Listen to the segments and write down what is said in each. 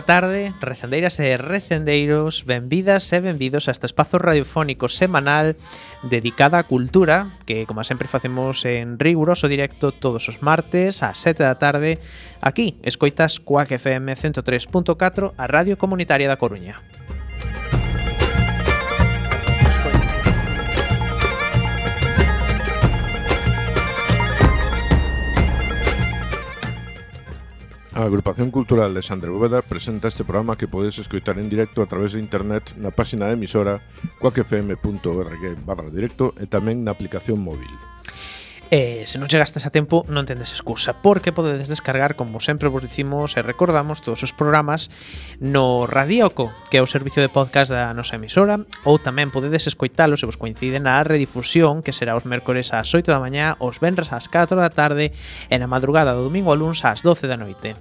boa tarde, recendeiras e recendeiros, benvidas e benvidos a este espazo radiofónico semanal dedicada á cultura, que como sempre facemos en riguroso directo todos os martes ás 7 da tarde, aquí escoitas Coac FM 103.4, a Radio Comunitaria da Coruña. A Agrupación Cultural de Sandra Bóveda presenta este programa que podes escoitar en directo a través de internet na páxina da emisora coacfm.org barra directo e tamén na aplicación móvil. E se non chegastes a tempo, non tendes excusa, porque podedes descargar, como sempre vos dicimos e recordamos, todos os programas no Radioco, que é o servicio de podcast da nosa emisora, ou tamén podedes escoitalo se vos coincide na redifusión, que será os mércores ás 8 da mañá, os venres ás 4 da tarde e na madrugada do domingo ao luns ás 12 da noite.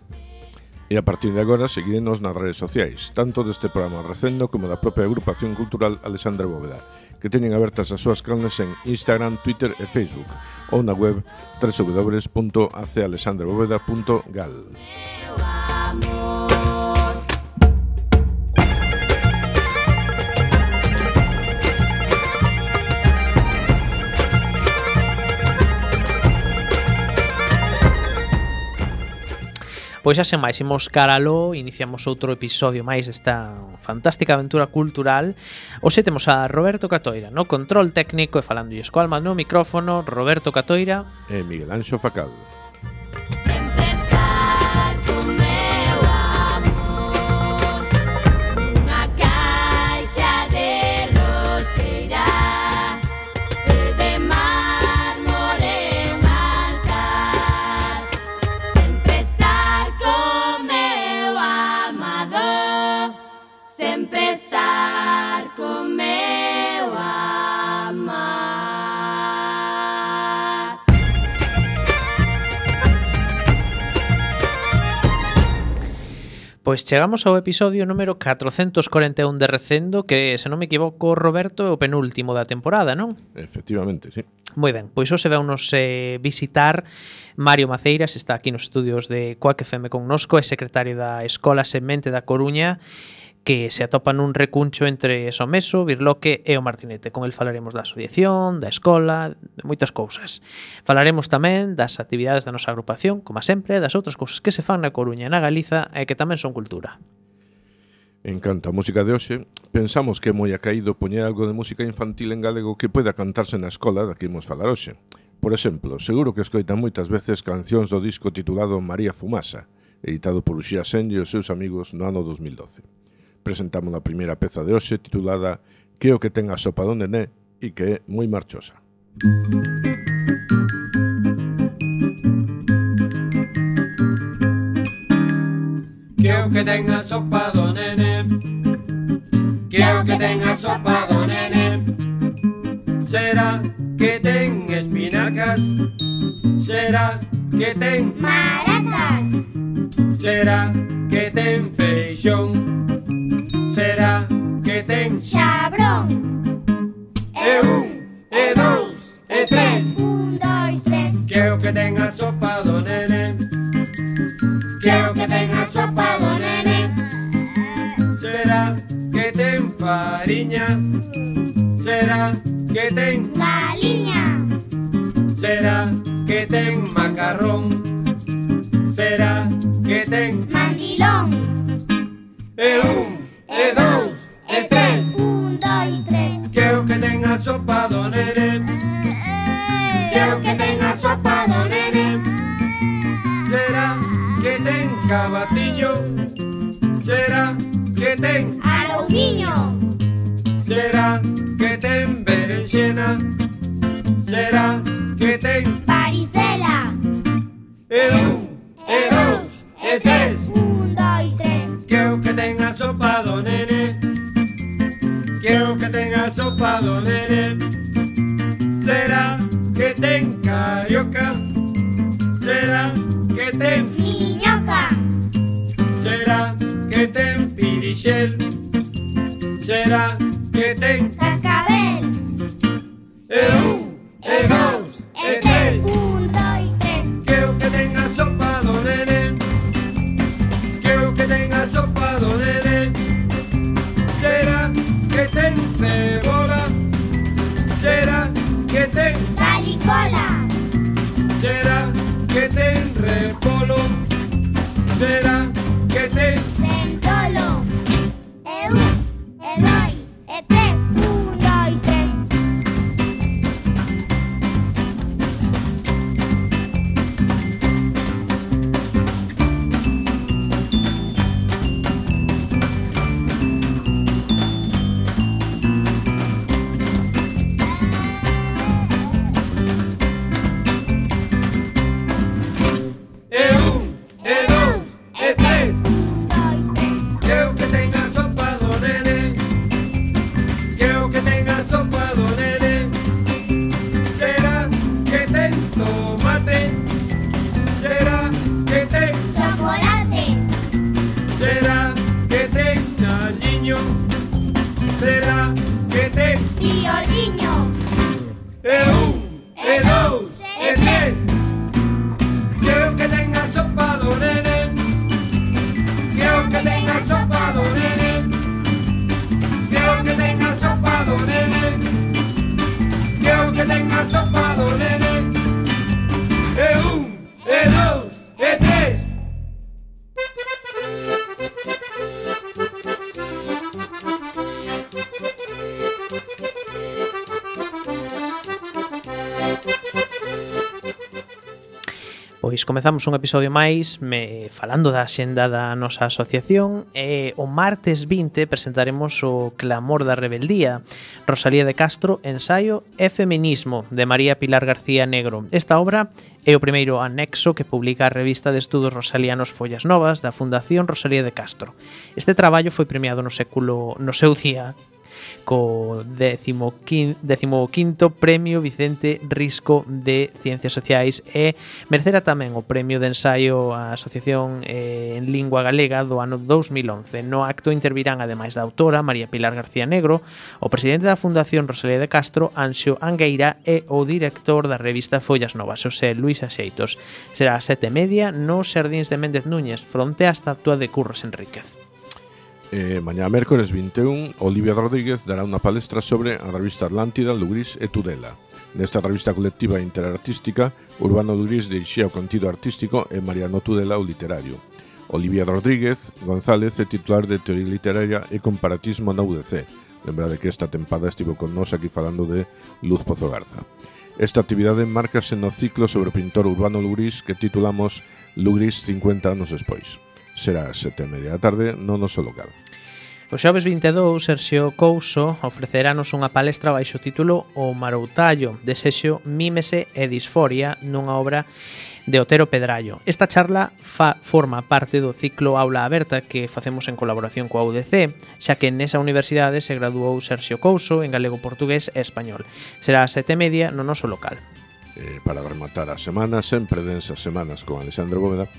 E a partir de agora seguirenos nas redes sociais, tanto deste programa Recendo como da propia agrupación cultural Alexandra Bóveda que teñen abertas as súas canles en Instagram, Twitter e Facebook ou na web www.acalexandrebóveda.gal. Meu amor Pois xa sen máis, imos caralo, iniciamos outro episodio máis desta fantástica aventura cultural. Oxe temos a Roberto Catoira, no control técnico e falando e escoalma no micrófono, Roberto Catoira e Miguel Anxo Facal. Pois chegamos ao episodio número 441 de Recendo, que, se non me equivoco, Roberto, é o penúltimo da temporada, non? Efectivamente, sí. Moi ben, pois hoxe veunos eh, visitar Mario Maceiras, está aquí nos estudios de Coac FM connosco, é secretario da Escola Semente da Coruña, que se atopa nun recuncho entre Someso, Birloque e o Martinete. Con el falaremos da asociación, da escola, de moitas cousas. Falaremos tamén das actividades da nosa agrupación, como sempre, das outras cousas que se fan na Coruña e na Galiza e que tamén son cultura. En canto música de hoxe, pensamos que é moi acaído poñer algo de música infantil en galego que poida cantarse na escola da que imos falar hoxe. Por exemplo, seguro que escoitan moitas veces cancións do disco titulado María Fumasa, editado por Uxía Senlle e os seus amigos no ano 2012. presentamos la primera pieza de Ose titulada Creo que tenga sopa donde ne y que es muy marchosa. Quiero que tenga sopa don nene. Quiero que tenga sopa don nene. Será que tenga espinacas. Será que ten maracas. Será que ten feijón. será que ten Xabrón E un, e dous, e tres. Un, dois, tres. Que o que ten a sopa do nene. Que o que ten a sopa do nene. Será que ten fariña. Será que ten Galiña. Será que ten macarrón. Será que ten Mandilón. E un, de dos, de tres. Un, dos y tres. Quiero que tenga sopado, nene. Quiero que tenga sopado, nene. Será que tenga batillo. Será que tenga. Aluminio. Será que ten berenjena. Será que ten. Varicela. asopado, nene. ¿Será que te encarioca? ¿Será que te empiñoca? ¿Será que te empirichel? ¿Será que te cascabel? ¡Eú! ¡Eú! Será Pois comezamos un episodio máis me falando da xenda da nosa asociación e o martes 20 presentaremos o Clamor da Rebeldía, Rosalía de Castro, ensaio e feminismo de María Pilar García Negro. Esta obra é o primeiro anexo que publica a revista de estudos rosalianos Follas Novas da Fundación Rosalía de Castro. Este traballo foi premiado no século no seu día co décimo, quin, décimo quinto premio Vicente Risco de Ciencias Sociais e mercera tamén o premio de ensaio á Asociación eh, en Lingua Galega do ano 2011. No acto intervirán, ademais da autora, María Pilar García Negro, o presidente da Fundación Rosalía de Castro, Anxo Angueira e o director da revista Follas Novas, José Luis Axeitos. Será a sete media no Sardins de Méndez Núñez, fronte á estatua de Curros Enríquez. E mañá mércores 21, Olivia Rodríguez dará unha palestra sobre a revista Atlántida, Lugris e Tudela. Nesta revista colectiva interartística, Urbano Lugris deixía o contido artístico e Mariano Tudela o literario. Olivia Rodríguez González é titular de Teoría Literaria e Comparatismo na UDC. Lembrade que esta tempada estivo con nós aquí falando de Luz Pozo Garza. Esta actividade marcase no ciclo sobre o pintor Urbano Lugris que titulamos Lugris 50 anos despois será as sete e media da tarde no noso local. O xoves 22, Sergio Couso ofreceranos unha palestra baixo o título O Maroutallo, desexo, mímese e disforia nunha obra de Otero Pedrallo. Esta charla fa, forma parte do ciclo Aula Aberta que facemos en colaboración coa UDC, xa que nesa universidade se graduou Sergio Couso en galego, portugués e español. Será a sete media no noso local. Eh, para rematar a semana, sempre densas semanas con Alexandre Bóveda,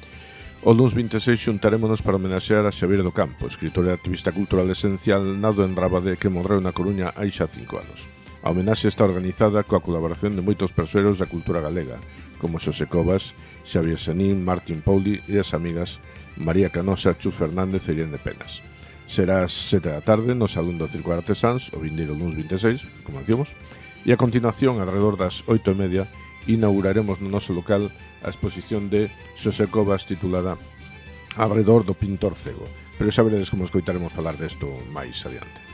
O luns 26 xuntarémonos para homenaxear a Xavier do Campo, escritor e activista cultural esencial nado en Rabadé que morreu na Coruña hai xa cinco anos. A homenaxe está organizada coa colaboración de moitos persoeros da cultura galega, como Xosé Covas, Xavier Senín, Martín Pouli e as amigas María Canosa, Chus Fernández e Irene Penas. Será ás sete da tarde no Salón do Circo Artesans, o vindeiro luns 26, como dicimos, e a continuación, alrededor das oito e media, inauguraremos no noso local a exposición de Xosé Cobas titulada Arredor do Pintor Cego. Pero xa veredes como escoitaremos falar desto máis adiante.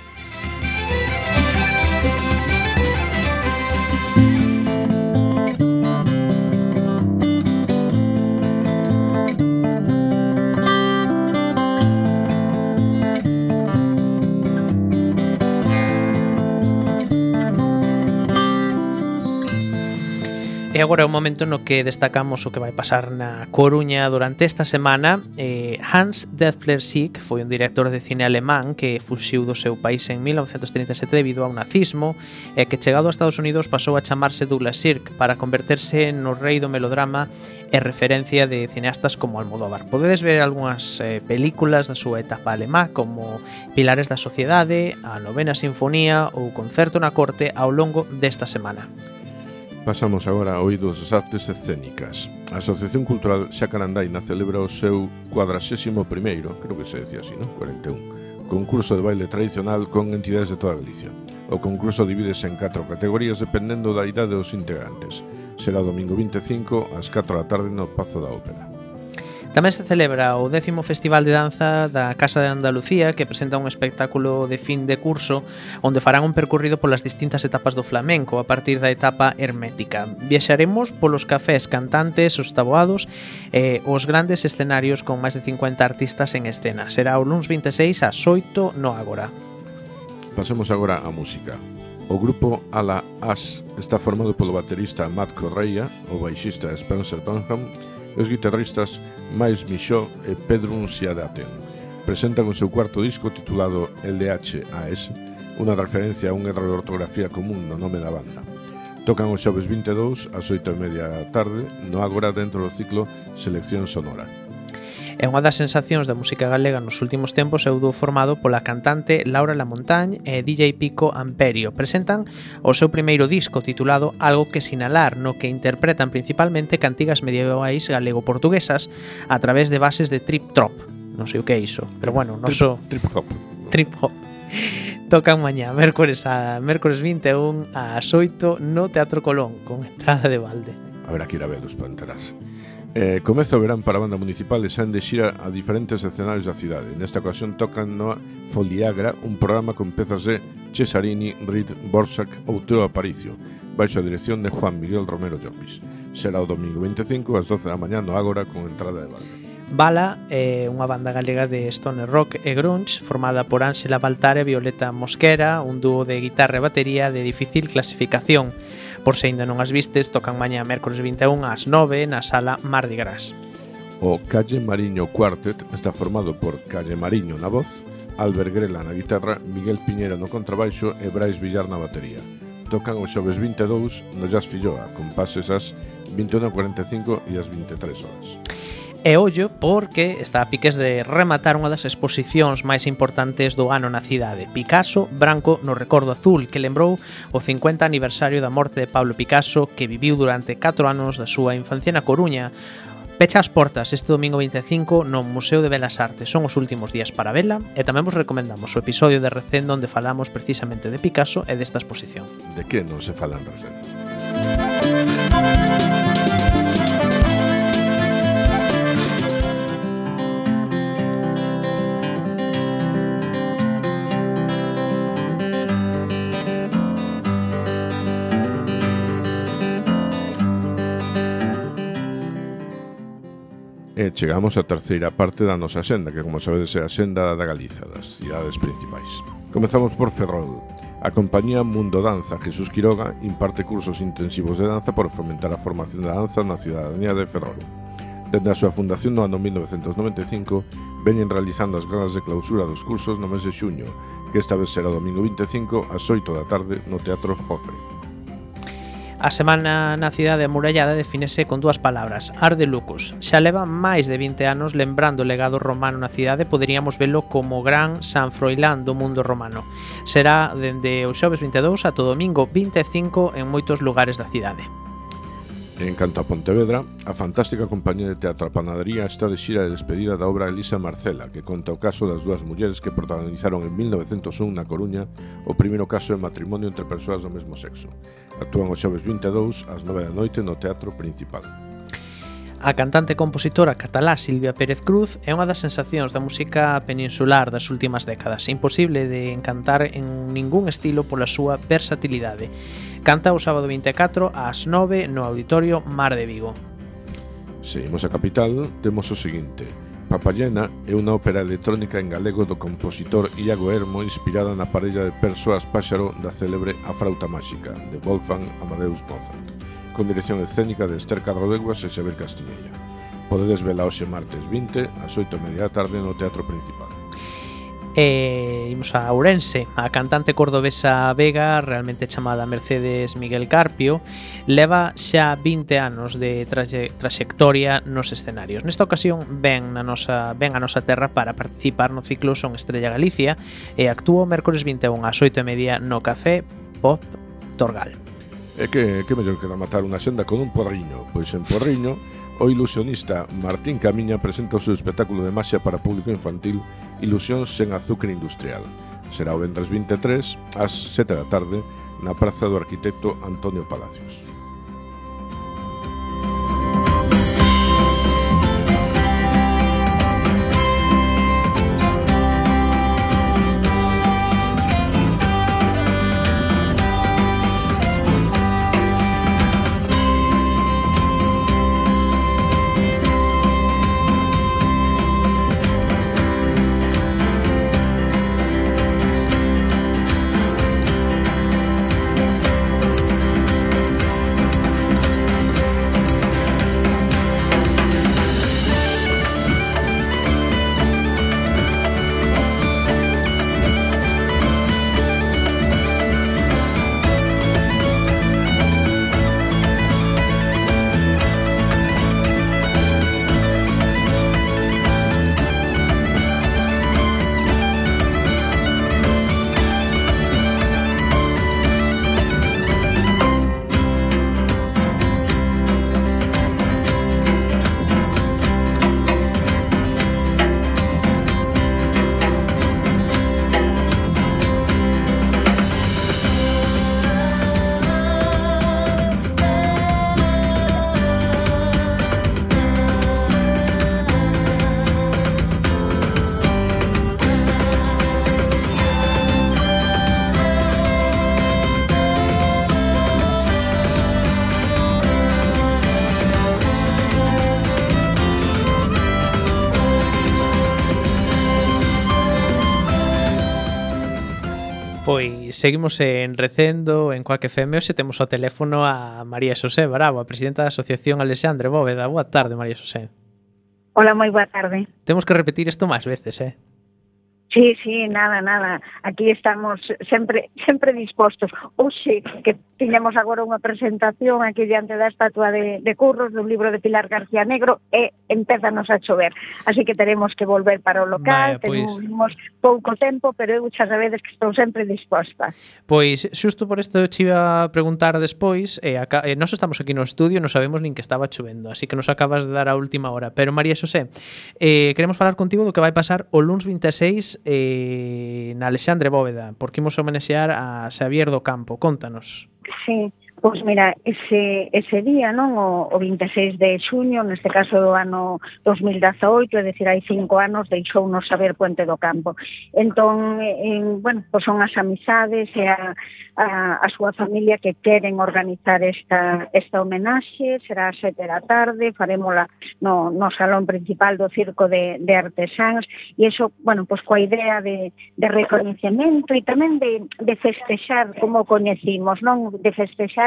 E agora é o momento no que destacamos o que vai pasar na Coruña durante esta semana. Eh, Hans Deffler Sieg foi un director de cine alemán que fuxiu do seu país en 1937 debido ao nazismo e que chegado a Estados Unidos pasou a chamarse Douglas Sirk para converterse no rei do melodrama e referencia de cineastas como Almodóvar. Podedes ver algunhas eh, películas da súa etapa alemá como Pilares da Sociedade, a Novena Sinfonía ou Concerto na Corte ao longo desta semana. Pasamos agora a oídos das artes escénicas. A Asociación Cultural Xacarandaina celebra o seu 41º, creo que se decía así, non? 41, concurso de baile tradicional con entidades de toda Galicia. O concurso divídese en catro categorías dependendo da idade dos integrantes. Será domingo 25 ás 4 da tarde no Pazo da Ópera. Tamén se celebra o décimo Festival de Danza da Casa de Andalucía que presenta un espectáculo de fin de curso onde farán un percorrido polas distintas etapas do flamenco a partir da etapa hermética. Viaxaremos polos cafés cantantes, os taboados e eh, os grandes escenarios con máis de 50 artistas en escena. Será o luns 26 ás 8 no Ágora. Pasemos agora á música. O grupo Ala As está formado polo baterista Matt Correia, o baixista Spencer Dunham e os guitarristas Mais Michó e Pedro Unciadaten. Presentan o seu cuarto disco titulado LHAS, unha referencia a un erro de ortografía común no nome da banda. Tocan os xoves 22 ás 8 e media da tarde no Agora dentro do ciclo Selección Sonora. É unha das sensacións da música galega nos últimos tempos é o dúo formado pola cantante Laura Lamontagne e DJ Pico Amperio. Presentan o seu primeiro disco titulado Algo que sinalar, no que interpretan principalmente cantigas medievais galego-portuguesas a través de bases de trip-trop. Non sei o que é iso, pero bueno, noso... Trip-hop. Trip-hop. Tocan mañá, mércores a mércores 21 ás 8 no Teatro Colón, con entrada de balde. Habrá que ir a ver dos panteras. Eh, comeza o verán para a banda municipal e saen de xira a diferentes escenarios da cidade. Nesta ocasión tocan no Foliagra, un programa con pezas de Cesarini, Reed, Borsak ou Teo Aparicio, baixo a dirección de Juan Miguel Romero Llopis. Será o domingo 25 ás 12 da mañá no Ágora con entrada de banda. Bala é eh, unha banda galega de stoner rock e grunge formada por Ángela Baltar e Violeta Mosquera, un dúo de guitarra e batería de difícil clasificación Por se ainda non as vistes, tocan mañá mércores 21 ás 9 na sala Mardi Gras. O Calle Mariño Quartet está formado por Calle Mariño na voz, Albert Grela na guitarra, Miguel Piñera no contrabaixo e Brais Villar na batería. Tocan os xoves 22 no Jazz Filloa, con pases ás 21.45 e ás 23 horas. E ollo porque está a piques de rematar unha das exposicións máis importantes do ano na cidade, Picasso Branco no Recordo Azul, que lembrou o 50 aniversario da morte de Pablo Picasso, que viviu durante 4 anos da súa infancia na Coruña, Pecha as portas este domingo 25 no Museo de Belas Artes. Son os últimos días para vela e tamén vos recomendamos o episodio de Recendo onde falamos precisamente de Picasso e desta exposición. De que non se falan Recendo? E chegamos á terceira parte da nosa xenda, que como sabedes é a xenda da Galiza, das cidades principais. Comezamos por Ferrol. A compañía Mundo Danza Jesús Quiroga imparte cursos intensivos de danza para fomentar a formación da danza na cidadanía de Ferrol. Dende a súa fundación no ano 1995, veñen realizando as galas de clausura dos cursos no mes de xuño, que esta vez será o domingo 25 ás 8 da tarde no Teatro Jofre. A semana na cidade amurallada definese con dúas palabras, Arde Lucus. Xa leva máis de 20 anos lembrando o legado romano na cidade, poderíamos velo como gran San Froilán do mundo romano. Será dende o xoves 22 a todo domingo 25 en moitos lugares da cidade. En canto a Pontevedra, a fantástica compañía de teatro a Panadería está de xira de despedida da obra Elisa Marcela, que conta o caso das dúas mulleres que protagonizaron en 1901 na Coruña o primeiro caso de matrimonio entre persoas do mesmo sexo. Actúan os xoves 22 ás 9 da noite no Teatro Principal. A cantante e compositora catalá Silvia Pérez Cruz é unha das sensacións da música peninsular das últimas décadas, imposible de encantar en ningún estilo pola súa versatilidade canta o sábado 24 ás 9 no Auditorio Mar de Vigo. Seguimos a capital, temos o seguinte. Papallena é unha ópera electrónica en galego do compositor Iago Hermo inspirada na parella de persoas páxaro da célebre A Frauta Máxica, de Wolfgang Amadeus Mozart, con dirección escénica de Esther Cadroveguas e Xavier Castilleira. Podedes vela hoxe martes 20 ás 8 media da tarde no Teatro Principal. E imos a Ourense. A cantante cordobesa Vega, realmente chamada Mercedes Miguel Carpio, leva xa 20 anos de traxe, traxectoria nos escenarios. Nesta ocasión ven, na nosa, ven a nosa terra para participar no ciclo Son Estrella Galicia e actúa o mércores 21 ás 8 e media no Café Pop Torgal. E que, que mellor que rematar unha senda con un porriño? Pois en porriño, o ilusionista Martín Camiña presenta o seu espectáculo de maxia para público infantil Ilusións sen azúcar industrial. Será o vendres 23 ás 7 da tarde na Praza do Arquitecto Antonio Palacios. seguimos en Recendo, en Coac FM, hoxe temos ao teléfono a María Xosé Bravo, a presidenta da Asociación Alexandre Bóveda. Boa tarde, María Xosé. Hola, moi boa tarde. Temos que repetir isto máis veces, eh? Sí, sí, nada, nada. Aquí estamos sempre sempre dispostos. Oxe, que tiñamos agora unha presentación aquí diante da estatua de, de Curros do libro de Pilar García Negro e empezanos a chover. Así que teremos que volver para o local, Vaya, pois... tenemos pouco tempo, pero eu xa sabedes que estou sempre disposta. Pois, xusto por isto te iba a preguntar despois, eh, acá, eh, nós estamos aquí no estudio, non sabemos nin que estaba chovendo, así que nos acabas de dar a última hora. Pero, María Xosé, eh, queremos falar contigo do que vai pasar o lunes 26 eh, na Alexandre Bóveda, porque imos homenaxear a Xavier do Campo. Contanos. Sí, Pois mira, ese, ese día, non o, o 26 de xuño, neste caso do ano 2018, é dicir, hai cinco anos, deixou non saber Puente do Campo. Entón, en, bueno, pois son as amizades e a, a, a súa familia que queren organizar esta, esta homenaxe, será a sete da tarde, farémola no, no salón principal do Circo de, de Artesáns, e iso, bueno, pois coa idea de, de recoñecemento e tamén de, de festexar como coñecimos, non? De festexar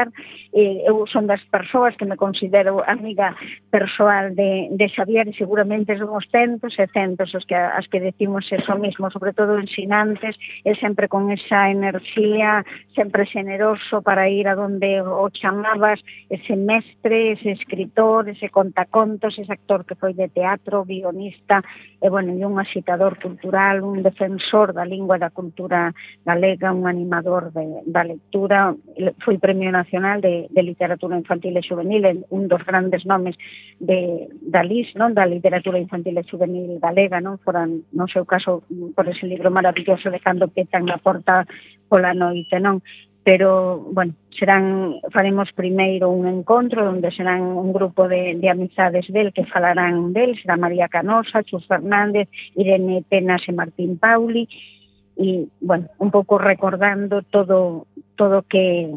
Eh, eu son das persoas que me considero amiga persoal de, de Xavier e seguramente son os centos e centos os que, as que decimos eso mismo, sobre todo ensinantes, e sempre con esa enerxía, sempre generoso para ir a donde o chamabas, ese mestre, ese escritor, ese contacontos, ese actor que foi de teatro, guionista, e, bueno, e un agitador cultural, un defensor da lingua e da cultura galega, un animador de, da lectura, foi premio nacional Nacional de, de Literatura Infantil e Juvenil, un dos grandes nomes de, da LIS, non? da literatura infantil e juvenil galega, non? Foran, no seu caso, por ese libro maravilloso de Cando petan na porta pola noite, non? pero, bueno, serán, faremos primeiro un encontro onde serán un grupo de, de amizades del que falarán del, será María Canosa, Chus Fernández, Irene Penas e Martín Pauli, e, bueno, un pouco recordando todo todo que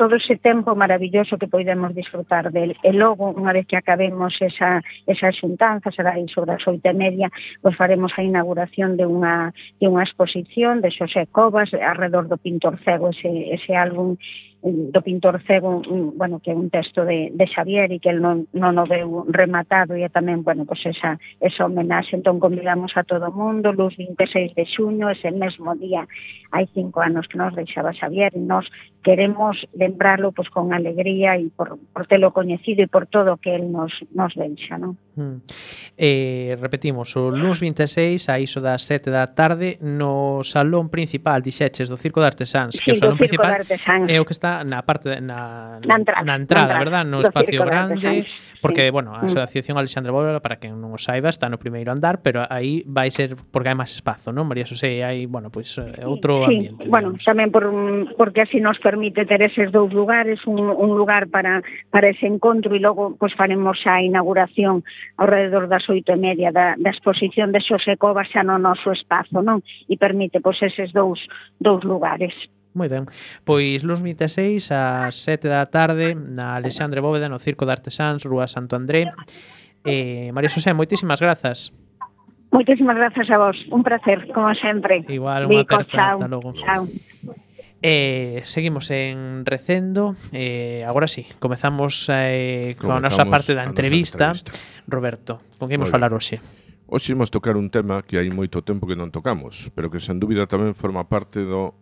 todo ese tempo maravilloso que poidemos disfrutar del. E logo, unha vez que acabemos esa, esa xuntanza, será aí sobre as oito e media, pois faremos a inauguración de unha, de unha exposición de Xosé Covas alrededor do Pintor Cego, ese, ese álbum mm, do pintor cego, mm, bueno, que é un texto de, de Xavier e que el non, non o veu rematado e tamén, bueno, pois esa, esa homenaxe. Entón, convidamos a todo o mundo, luz 26 de xuño, ese mesmo día, hai cinco anos que nos deixaba Xavier, e nos queremos lembrarlo pois con alegría e por, por telo coñecido e por todo o que el nos, nos deixa, non? Mm. Eh, repetimos, o lunes 26 a iso das 7 da tarde no salón principal, dixeches, do Circo de Artesáns, sí, que o salón principal é o que está na parte na, na, entrada, na entrada, na entrada, verdad, no espacio grande, porque, sí. bueno, a mm. Asociación mm. Alexandra Bóveda, para que non o saiba, está no primeiro andar, pero aí vai ser porque hai máis espazo, non, María José? Hai, bueno, pois, pues, eh, outro sí, ambiente. Sí. Digamos. Bueno, tamén por, porque así nos permite ter eses dous lugares, un, un lugar para, para ese encontro e logo pois, faremos a inauguración ao redor das oito e media da, da exposición de Xosé Cova xa no noso espazo, non? E permite pois, eses dous, dous lugares. Moi ben. Pois luns 26 ás 7 da tarde na Alexandre Bóveda no Circo de Artesáns, Rúa Santo André. Eh, María Xosé, moitísimas grazas. Moitísimas grazas a vos. Un placer, como sempre. Igual, unha aperta. Hasta logo. Chao. Eh, seguimos en Recendo. Eh, Agora sí, comezamos, eh, coa a nosa parte da entrevista, entrevista. Roberto, con que imos falar hoxe? Hoxe imos tocar un tema que hai moito tempo que non tocamos Pero que sen dúbida tamén forma parte do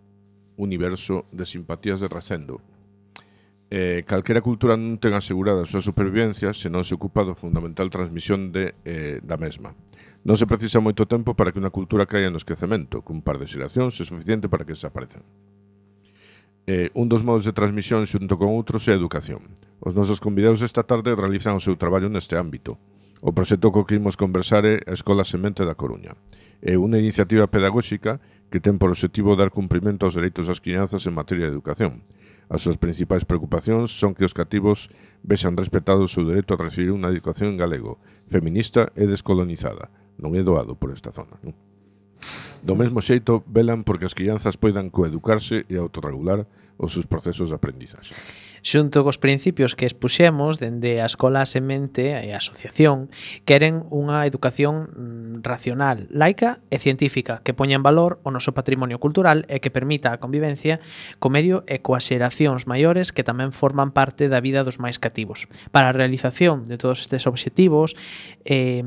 universo de simpatías de Recendo. Eh, Calquera cultura non ten asegurada a súa supervivencia Se non se ocupa do fundamental transmisión de, eh, da mesma. Non se precisa moito tempo para que unha cultura caia no esquecemento Cun par de xeracións é suficiente para que desaparezan eh, un dos modos de transmisión xunto con outros é a educación. Os nosos convidados esta tarde realizan o seu traballo neste ámbito. O proxecto co que imos conversar é a Escola Semente da Coruña. É unha iniciativa pedagóxica que ten por objetivo dar cumprimento aos dereitos das crianzas en materia de educación. As súas principais preocupacións son que os cativos vexan respetado o seu dereito a recibir unha educación en galego, feminista e descolonizada. Non é doado por esta zona. Non? Do mesmo xeito, velan porque as crianzas poidan coeducarse e autorregular os seus procesos de aprendizaxe. Xunto cos principios que expuxemos dende a Escola Semente e a Asociación, queren unha educación mm, racional, laica e científica que poña en valor o noso patrimonio cultural e que permita a convivencia co medio e coas xeracións maiores que tamén forman parte da vida dos máis cativos. Para a realización de todos estes obxectivos, eh,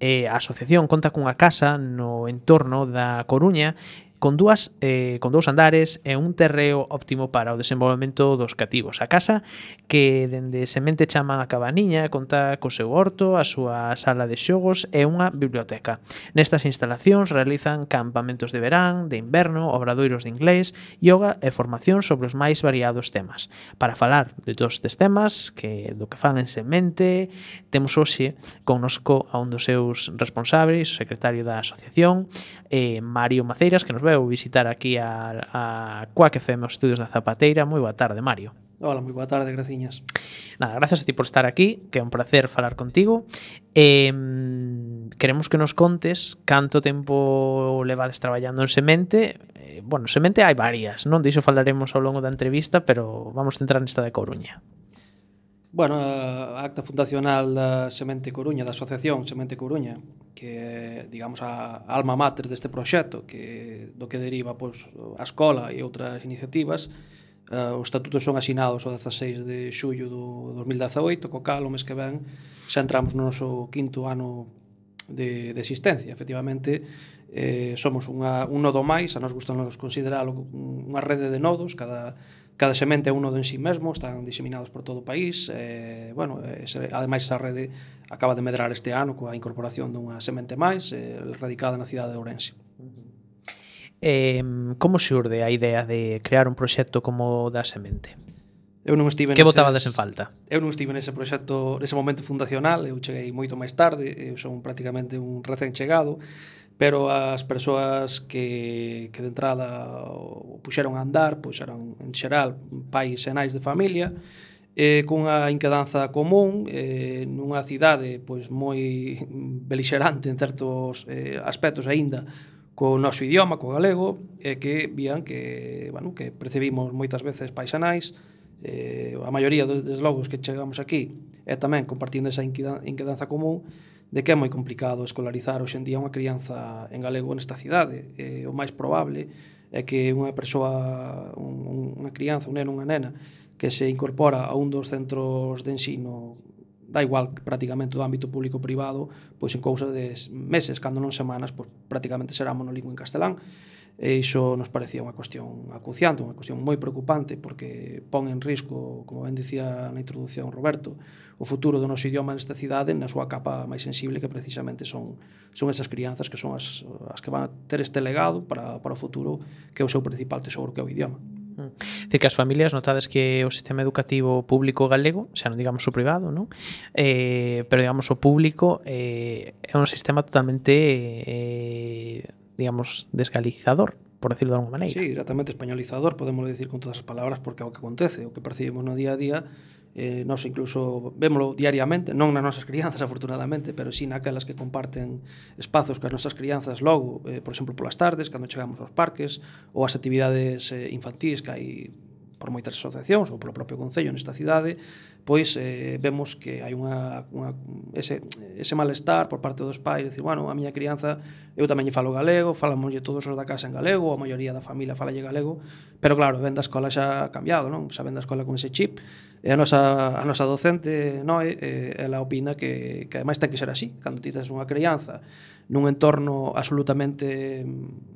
e a asociación conta cunha casa no entorno da Coruña con dúas eh, con dous andares e un terreo óptimo para o desenvolvemento dos cativos. A casa que dende semente chaman a cabaniña conta co seu horto, a súa sala de xogos e unha biblioteca. Nestas instalacións realizan campamentos de verán, de inverno, obradoiros de inglés, yoga e formación sobre os máis variados temas. Para falar de todos estes temas que do que falan en semente, temos hoxe connosco a un dos seus responsables, o secretario da asociación, eh, Mario Maceiras, que nos veu visitar aquí a, a Quack FM, os estudios da Zapateira. Moi boa tarde, Mario. Hola, moi boa tarde, graciñas. Nada, gracias a ti por estar aquí, que é un placer falar contigo. Eh, queremos que nos contes canto tempo levades traballando en Semente. Eh, bueno, Semente hai varias, non? Diso falaremos ao longo da entrevista, pero vamos centrar nesta de Coruña. Bueno, eh, a acta fundacional da Semente Coruña, da Asociación Semente Coruña, que é, digamos, a alma mater deste proxecto, que do que deriva pois, a escola e outras iniciativas, eh, Uh, os estatutos son asinados o 16 de xullo do 2018, co cal o mes que ven xa entramos no noso quinto ano de, de existencia. Efectivamente, eh, somos unha, un nodo máis, a nos gusta nos consideralo unha rede de nodos, cada Cada semente é uno en sí mesmo, están diseminados por todo o país. Eh, bueno, ese, ademais, esa rede acaba de medrar este ano coa incorporación dunha semente máis eh, radicada na cidade de Ourense. Eh, como xurde a idea de crear un proxecto como da semente? Eu non estive Que votabades en falta? Eu non estive nese proxecto, nese momento fundacional, eu cheguei moito máis tarde, eu son prácticamente un recén chegado, pero as persoas que, que de entrada o puxeron a andar, pois eran en xeral pais e nais de familia, eh, cunha inquedanza común eh, nunha cidade pois moi belixerante en certos eh, aspectos aínda co noso idioma, co galego, e que vían que, bueno, que percibimos moitas veces paisanais, eh, a maioría dos logos que chegamos aquí, e tamén compartindo esa inquedanza común, de que é moi complicado escolarizar hoxendía unha crianza en galego nesta cidade. E o máis probable é que unha persoa, un, unha crianza, un neno, unha nena, que se incorpora a un dos centros de ensino da igual prácticamente do ámbito público-privado, pois en cousa de meses, cando non semanas, pois prácticamente será monolingüe en castelán. E iso nos parecía unha cuestión acuciante, unha cuestión moi preocupante, porque pon en risco, como ben dicía na introducción Roberto, o futuro do noso idioma nesta cidade na súa capa máis sensible que precisamente son, son esas crianzas que son as, as que van a ter este legado para, para o futuro que é o seu principal tesouro que é o idioma. Mm. Dicir que as familias notades que o sistema educativo público galego, xa non digamos o privado, non? Eh, pero digamos o público eh, é un sistema totalmente eh, digamos, desgalizador, por decirlo de alguna maneira. Sí, exactamente, españolizador, podemos decir con todas as palabras, porque é o que acontece, o que percibimos no día a día, eh, nos incluso vémolo diariamente, non nas nosas crianzas afortunadamente, pero si sí naquelas que comparten espazos coas nosas crianzas logo, eh, por exemplo, polas tardes, cando chegamos aos parques, ou as actividades eh, infantís que hai por moitas asociacións ou polo propio Concello nesta cidade pois eh, vemos que hai unha, unha ese, ese malestar por parte dos pais, decir, bueno, a miña crianza eu tamén lle falo galego, falamonlle todos os da casa en galego, a maioría da familia falalle galego, pero claro, ven da escola xa cambiado, non? Xa ven da escola con ese chip, E a nosa, a nosa docente Noe, eh, ela opina que, que ademais ten que ser así. Cando ti tens unha crianza nun entorno absolutamente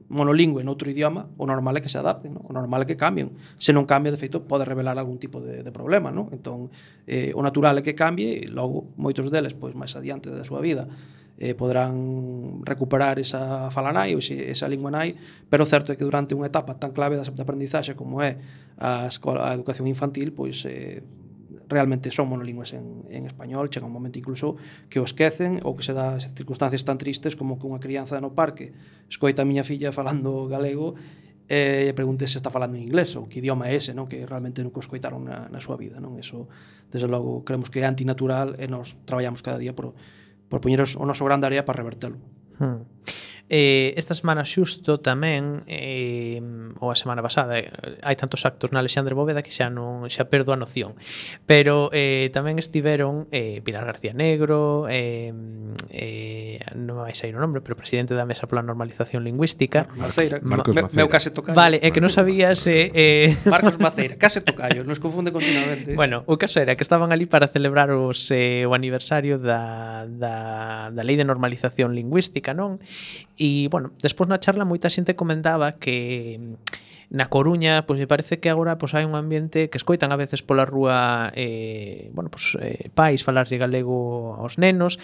monolingüe noutro idioma, o normal é que se adapten, no? o normal é que cambien. Se non cambia, de feito, pode revelar algún tipo de, de problema. No? Entón, eh, o natural é que cambie e logo moitos deles, pois máis adiante da súa vida, eh, poderán recuperar esa fala nai ou ese, esa lingua nai, pero certo é que durante unha etapa tan clave da aprendizaxe como é a, escola, a educación infantil, pois eh, realmente son monolingües en, en español, chega un momento incluso que o esquecen ou que se dá circunstancias tan tristes como que unha crianza no parque escoita a miña filla falando galego e eh, pregunte se está falando en inglés ou que idioma é ese, non? que realmente nunca o escoitaron na, na súa vida. Non? Eso, desde logo, creemos que é antinatural e nos traballamos cada día por, por poñeros o noso grande área para revertelo. Hmm. Eh, esta semana xusto tamén eh, ou a semana pasada eh, hai tantos actos na Alexandre Bóveda que xa non xa perdo a noción. Pero eh, tamén estiveron eh, Pilar García Negro, eh, eh, non me vais a ir o nombre, pero presidente da Mesa pola Normalización Lingüística. Maceira, Marcos Ma Maceira. Meu case tocayo. Vale, é que non sabía se... Eh, Marcos Maceira, case tocayo, nos confunde continuamente. Bueno, o caso era que estaban ali para celebrar os, eh, o aniversario da, da, da Lei de Normalización Lingüística, non? E, bueno, despois na charla moita xente comentaba que na Coruña, pois me parece que agora pois hai un ambiente que escoitan a veces pola rúa eh, bueno, pois, eh, pais falarlle galego aos nenos.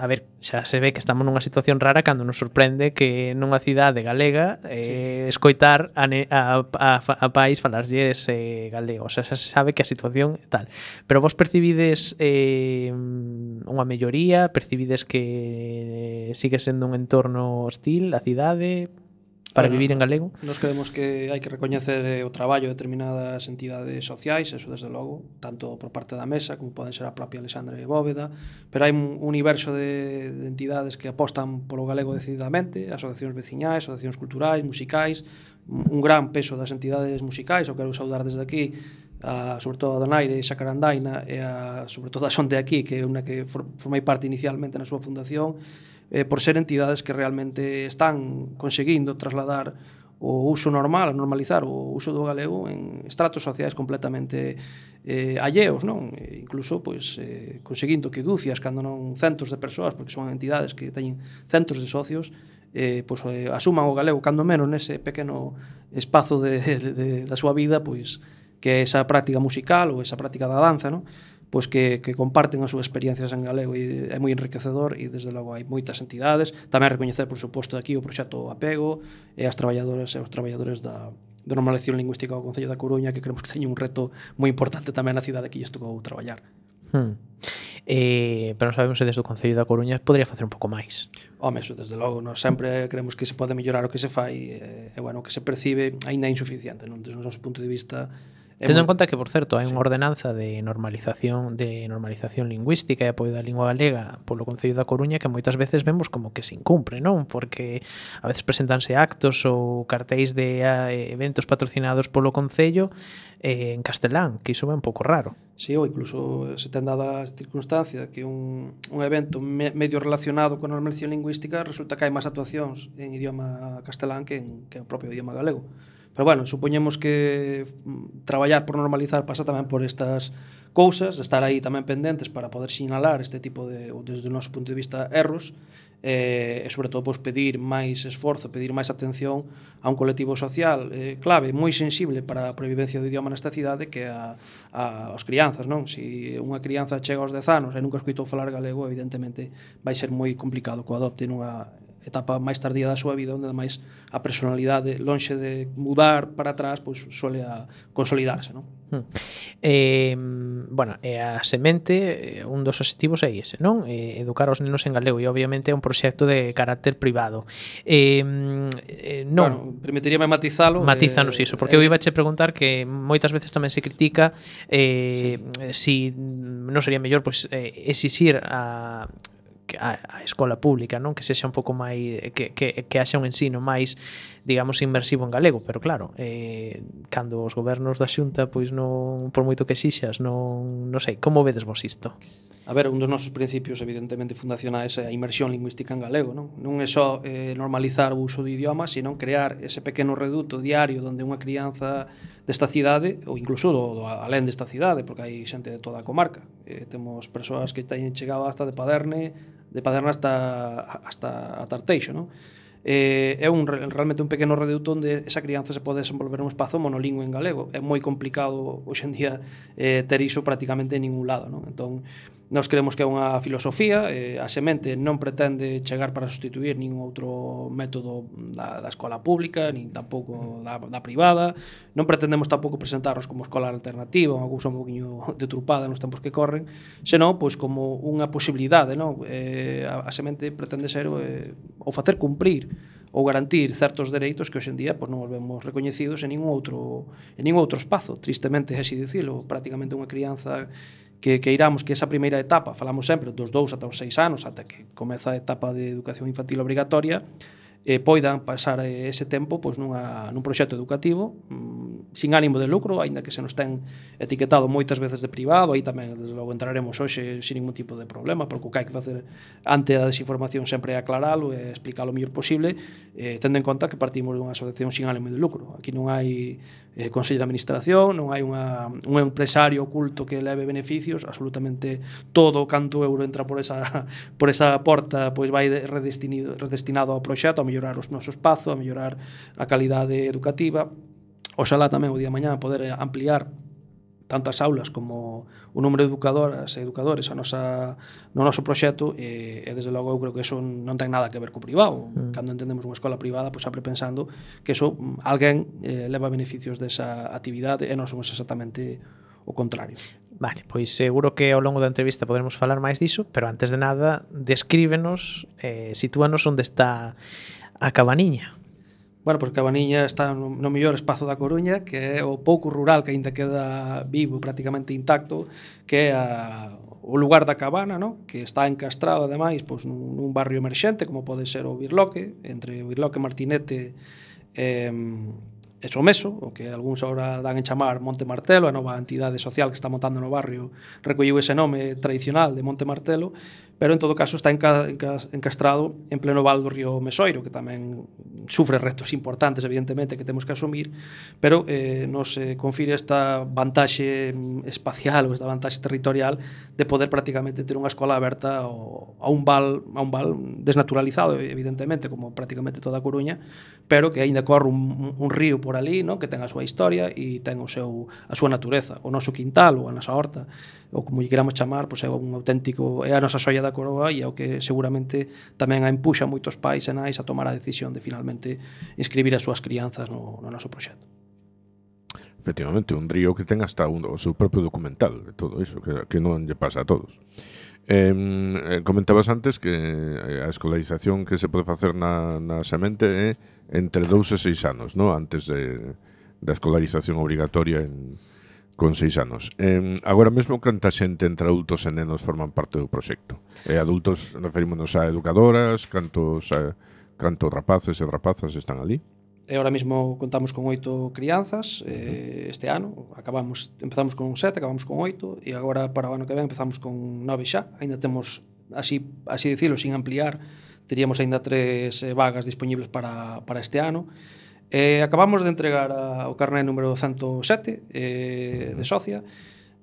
A ver, xa se ve que estamos nunha situación rara cando nos sorprende que nunha cidade galega eh, sí. escoitar a, ne, a, a, a país falarlle ese galego, o sea, xa se sabe que a situación tal, pero vos percibides eh, unha melloría? Percibides que eh, sigue sendo un entorno hostil a cidade? para bueno, vivir en galego. Nos creemos que hai que recoñecer eh, o traballo de determinadas entidades sociais, eso desde logo, tanto por parte da mesa como poden ser a propia Alexandra Bóveda, pero hai un universo de, de entidades que apostan polo galego decididamente, asociacións veciñais, asociacións culturais, musicais, un gran peso das entidades musicais, o quero saudar desde aquí a, sobre todo a Donaire e Xacarandaina e a, sobre todo a Sonte aquí, que é unha que formei parte inicialmente na súa fundación, eh, por ser entidades que realmente están conseguindo trasladar o uso normal, a normalizar o uso do galego en estratos sociais completamente eh, alleos, non? E incluso pois eh, conseguindo que dúcias cando non centos de persoas, porque son entidades que teñen centros de socios, eh, pois eh, asuman o galego cando menos nese pequeno espazo de, de, de da súa vida, pois que é esa práctica musical ou esa práctica da danza, non? pois que, que comparten as súas experiencias en galego e é moi enriquecedor e desde logo hai moitas entidades, tamén recoñecer por suposto aquí o proxecto Apego e as traballadoras e os traballadores da, de normalización lingüística do Concello da Coruña que creemos que teñen un reto moi importante tamén na cidade que lles tocou traballar. Hmm. Eh, pero non sabemos se desde o Concello da Coruña podría facer un pouco máis. Home, eso, desde logo, nós sempre creemos que se pode mellorar o que se fai e, e bueno, o que se percibe aínda é insuficiente, non? Desde o noso punto de vista, Tendo moi... en conta que, por certo, hai sí. unha ordenanza de normalización de normalización lingüística e apoio da lingua galega polo Concello da Coruña que moitas veces vemos como que se incumpre, non? Porque a veces presentanse actos ou cartéis de a, eventos patrocinados polo Concello eh, en castelán, que iso é un pouco raro. Sí, ou incluso se ten dada a circunstancia que un, un evento me, medio relacionado con a normalización lingüística resulta que hai máis actuacións en idioma castelán que en, que en propio idioma galego. Pero bueno, supoñemos que mm, traballar por normalizar pasa tamén por estas cousas, estar aí tamén pendentes para poder sinalar este tipo de, desde o noso punto de vista, erros, eh, e sobre todo pois, pedir máis esforzo, pedir máis atención a un colectivo social eh, clave, moi sensible para a previvencia do idioma nesta cidade que a, a as crianzas, non? Si unha crianza chega aos 10 anos e nunca escoitou falar galego, evidentemente vai ser moi complicado que o adopte nunha, etapa máis tardía da súa vida onde ademais a personalidade lonxe de mudar para atrás pois suele a consolidarse, non? Hmm. Eh, bueno, e a semente eh, un dos obxectivos é ese, non? Eh, educar os nenos en galego e obviamente é un proxecto de carácter privado. Eh, eh non, bueno, permitiríame matizalo. Matízanos eh, iso, porque eh, eu iba a che preguntar que moitas veces tamén se critica eh, sí. si non sería mellor pois pues, eh, exixir a a, a escola pública, non? Que sexa un pouco máis que que que haxa un ensino máis digamos, inmersivo en galego, pero claro, eh, cando os gobernos da xunta, pois non, por moito que xixas, non, non sei, como vedes vos isto? A ver, un dos nosos principios evidentemente fundacionais é a inmersión lingüística en galego, non? Non é só eh, normalizar o uso do idioma, sino crear ese pequeno reduto diario onde unha crianza desta cidade, ou incluso do, do alén desta cidade, porque hai xente de toda a comarca. Eh, temos persoas que teñen chegado hasta de Paderne, de Paderne hasta, hasta a Tarteixo, non? eh, é un, realmente un pequeno reduto onde esa crianza se pode desenvolver un espazo monolingüe en galego. É moi complicado hoxendía eh, ter iso prácticamente en ningún lado. Non? Entón, Nós creemos que é unha filosofía, eh, a semente non pretende chegar para sustituir ningún outro método da, da escola pública, nin tampouco da, da privada. Non pretendemos tampouco presentarnos como escola alternativa, unha cousa un poquinho detrupada nos tempos que corren, senón pois como unha posibilidade, non? Eh, a, a semente pretende ser eh, ou facer cumprir ou garantir certos dereitos que hoxendía pois, non os vemos recoñecidos en ningún outro en ningún outro espazo, tristemente é así dicilo, prácticamente unha crianza que queiramos que esa primeira etapa, falamos sempre dos 2 ata os 6 anos, ata que comeza a etapa de educación infantil obrigatoria, eh, poidan pasar ese tempo pois, nunha, nun proxecto educativo mm, sin ánimo de lucro, aínda que se nos ten etiquetado moitas veces de privado, aí tamén, desde logo, entraremos hoxe sin ningún tipo de problema, porque o que hai que facer ante a desinformación sempre é aclaralo e explicar o mellor posible, eh, tendo en conta que partimos dunha asociación sin ánimo de lucro. Aquí non hai eh, Consello de Administración, non hai unha, un empresario oculto que leve beneficios, absolutamente todo o canto euro entra por esa, por esa porta pois vai redestinado, redestinado ao proxecto, a mellorar o noso espazo, a mellorar a calidade educativa, Oxalá tamén o día de mañá poder eh, ampliar tantas aulas como o número de educadoras e educadores a nosa, no noso proxecto e, e desde logo eu creo que eso non ten nada que ver co privado mm. cando entendemos unha escola privada pois sempre pensando que eso mm, alguén eh, leva beneficios desa actividade e non somos exactamente o contrario Vale, pois seguro que ao longo da entrevista poderemos falar máis diso, pero antes de nada, descríbenos, eh, sitúanos onde está a cabaniña. Bueno, pois Cabaniña está no, no mellor espazo da Coruña, que é o pouco rural que aínda queda vivo, prácticamente intacto, que é a, o lugar da cabana, no? que está encastrado, ademais, pois, nun, nun barrio emerxente, como pode ser o Birloque, entre o Birloque Martinete e, e Meso, o que algúns ahora dan en chamar Monte Martelo, a nova entidade social que está montando no barrio, recolliu ese nome tradicional de Monte Martelo, pero en todo caso está encastrado en pleno val do río Mesoiro, que tamén sufre retos importantes, evidentemente, que temos que asumir, pero eh, nos eh, confire esta vantaxe espacial ou esta vantaxe territorial de poder prácticamente ter unha escola aberta ao, a un val a un val desnaturalizado, evidentemente, como prácticamente toda a Coruña, pero que aínda corre un, un río por ali, no? que ten a súa historia e ten o seu, a súa natureza. O noso quintal ou a nosa horta, ou como lle queramos chamar, pois é un auténtico, é a nosa xoia Da Coroa e ao que seguramente tamén a empuxa moitos pais e nais a tomar a decisión de finalmente inscribir as súas crianzas no, no noso proxecto. Efectivamente, un río que ten hasta un, o seu propio documental de todo iso, que, que non lle pasa a todos. Eh, comentabas antes que eh, a escolarización que se pode facer na, na semente é entre 2 e 6 anos, no? antes de, da escolarización obrigatoria en, con seis anos. Eh, agora mesmo, canta xente entre adultos e nenos forman parte do proxecto? Eh, adultos, referímonos a educadoras, cantos, eh, a, cantos rapaces e rapazas están ali? E ahora mesmo contamos con oito crianzas eh, este ano. Acabamos, empezamos con sete, acabamos con oito e agora para o ano que ven empezamos con nove xa. Ainda temos, así, así dicilo, sin ampliar, teríamos ainda tres eh, vagas disponibles para, para este ano. Eh, acabamos de entregar a, o carné número 107 eh, de socia,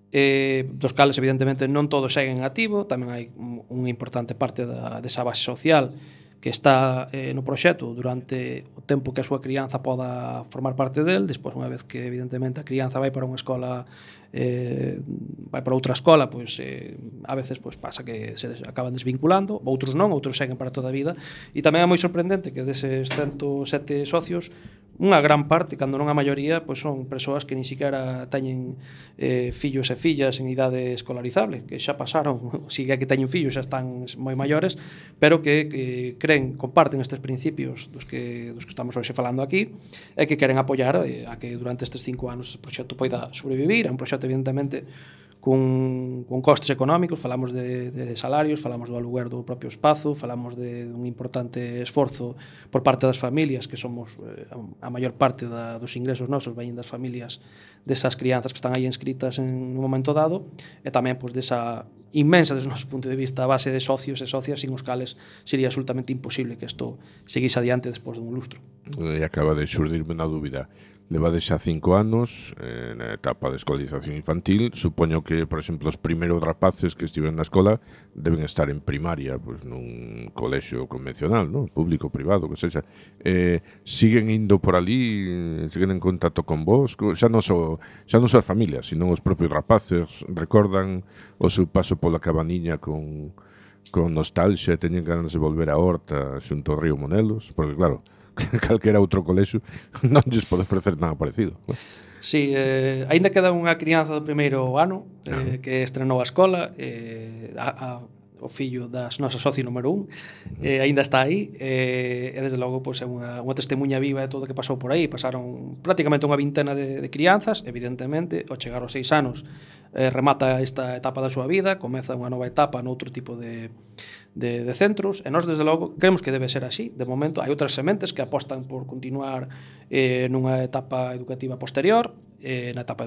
eh, dos cales evidentemente non todos seguen activo, tamén hai unha importante parte da, desa base social que está eh, no proxecto durante o tempo que a súa crianza poda formar parte del, despois unha vez que evidentemente a crianza vai para unha escola eh, vai para outra escola, pois eh, a veces pois pasa que se des, acaban desvinculando, outros non, outros seguen para toda a vida, e tamén é moi sorprendente que deses 107 socios unha gran parte, cando non a maioría, pois son persoas que nin siquiera teñen eh, fillos e fillas en idade escolarizable, que xa pasaron, si que teñen fillos xa están moi maiores, pero que, que creen, comparten estes principios dos que, dos que estamos hoxe falando aquí, e que queren apoiar eh, a que durante estes cinco anos o proxecto poida sobrevivir, é un proxecto evidentemente cun, cun costes económicos, falamos de, de salarios, falamos do aluguer do propio espazo, falamos de, de un importante esforzo por parte das familias, que somos eh, a maior parte da, dos ingresos nosos veñen das familias desas crianzas que están aí inscritas en un momento dado, e tamén pois, desa inmensa, desde o noso punto de vista, base de socios e socias sin os cales sería absolutamente imposible que isto seguise adiante despois dun lustro. E acaba de xurdirme na dúbida levades xa cinco anos eh, na etapa de escolarización infantil. Supoño que, por exemplo, os primeiros rapaces que estiven na escola deben estar en primaria, pois nun colexio convencional, non? público, privado, que sexa. Eh, siguen indo por ali, siguen en contacto con vos, xa non, so, xa non so as familias, sino os propios rapaces recordan o seu paso pola cabaniña con, con nostalgia e teñen ganas de volver a Horta xunto ao río Monelos, porque claro, calquera outro colexo non lles pode ofrecer nada parecido. Sí, eh, aínda queda unha crianza do primeiro ano eh, ah. eh, que estrenou a escola eh, a, a o fillo das nosas socio número un eh, aínda está aí eh, e desde logo pois, é unha, unha testemunha viva de todo o que pasou por aí pasaron prácticamente unha vintena de, de crianzas evidentemente, ao chegar aos seis anos eh, remata esta etapa da súa vida comeza unha nova etapa noutro tipo de, de, de centros, e nós, desde logo, creemos que debe ser así. De momento, hai outras sementes que apostan por continuar eh, nunha etapa educativa posterior, eh, na etapa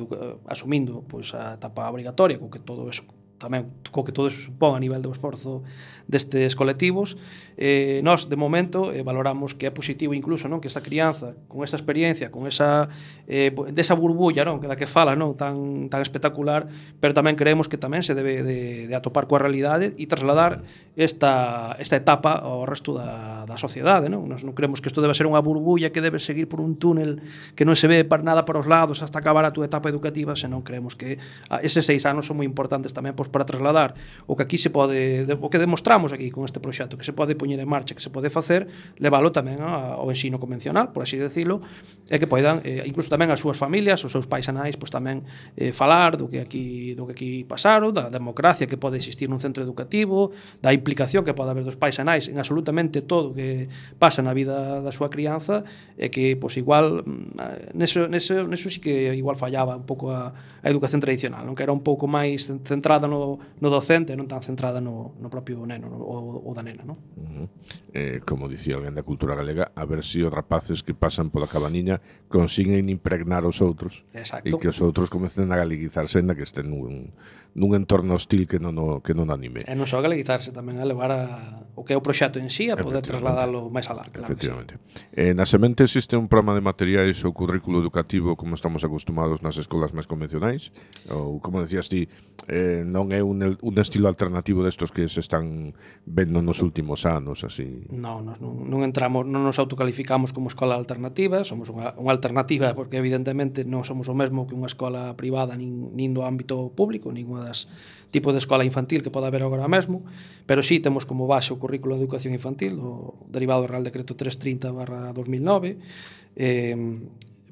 asumindo pois, a etapa obrigatoria, co que todo eso tamén co que todo eso supón a nivel do esforzo destes colectivos, eh, nós, de momento, eh, valoramos que é positivo incluso non que esa crianza, con esa experiencia, con esa, eh, desa burbulla non? que da que fala non tan, tan espectacular, pero tamén creemos que tamén se debe de, de atopar coa realidade e trasladar esta, esta etapa ao resto da, da sociedade. Non? Nos non creemos que isto debe ser unha burbulla que debe seguir por un túnel que non se ve para nada para os lados hasta acabar a túa etapa educativa, senón creemos que a, eses seis anos son moi importantes tamén pois, para trasladar o que aquí se pode, o que demostramos aquí con este proxecto, que se pode poñer en marcha, que se pode facer, leválo tamén ao ensino convencional, por así decirlo, e que poidan, eh, incluso tamén as súas familias, os seus pais anais, pois tamén eh, falar do que aquí do que aquí pasaron, da democracia que pode existir nun centro educativo, da implicación que pode haber dos pais e nais en absolutamente todo o que pasa na vida da súa crianza é que, pois, igual mm, neso, neso, neso sí que igual fallaba un pouco a, a educación tradicional non que era un pouco máis centrada no, no docente non tan centrada no, no propio neno no, ou, ou da nena non? Uh -huh. eh, como dicía alguén da cultura galega a ver se si os rapaces que pasan pola cabaniña consiguen impregnar os outros Exacto. e que os outros comecen a galeguizarse na que estén nun, nun entorno hostil que non o, que non anime. E non só galeguizarse, tamén a levar a, o que é o proxecto en sí a poder trasladalo máis alá. Claro Efectivamente. Sí. Eh, na semente existe un programa de materiais ou currículo educativo como estamos acostumados nas escolas máis convencionais? Ou, como decías ti, eh, non é un, un estilo alternativo destos que se están vendo nos últimos anos? así? No, nos, non, non entramos, non nos autocalificamos como escola alternativa, somos unha, unha alternativa porque evidentemente non somos o mesmo que unha escola privada nin, nin do ámbito público, ninguna das tipo de escola infantil que pode haber agora mesmo, pero sí temos como base o currículo de educación infantil, o derivado do Real Decreto 330 barra 2009, eh,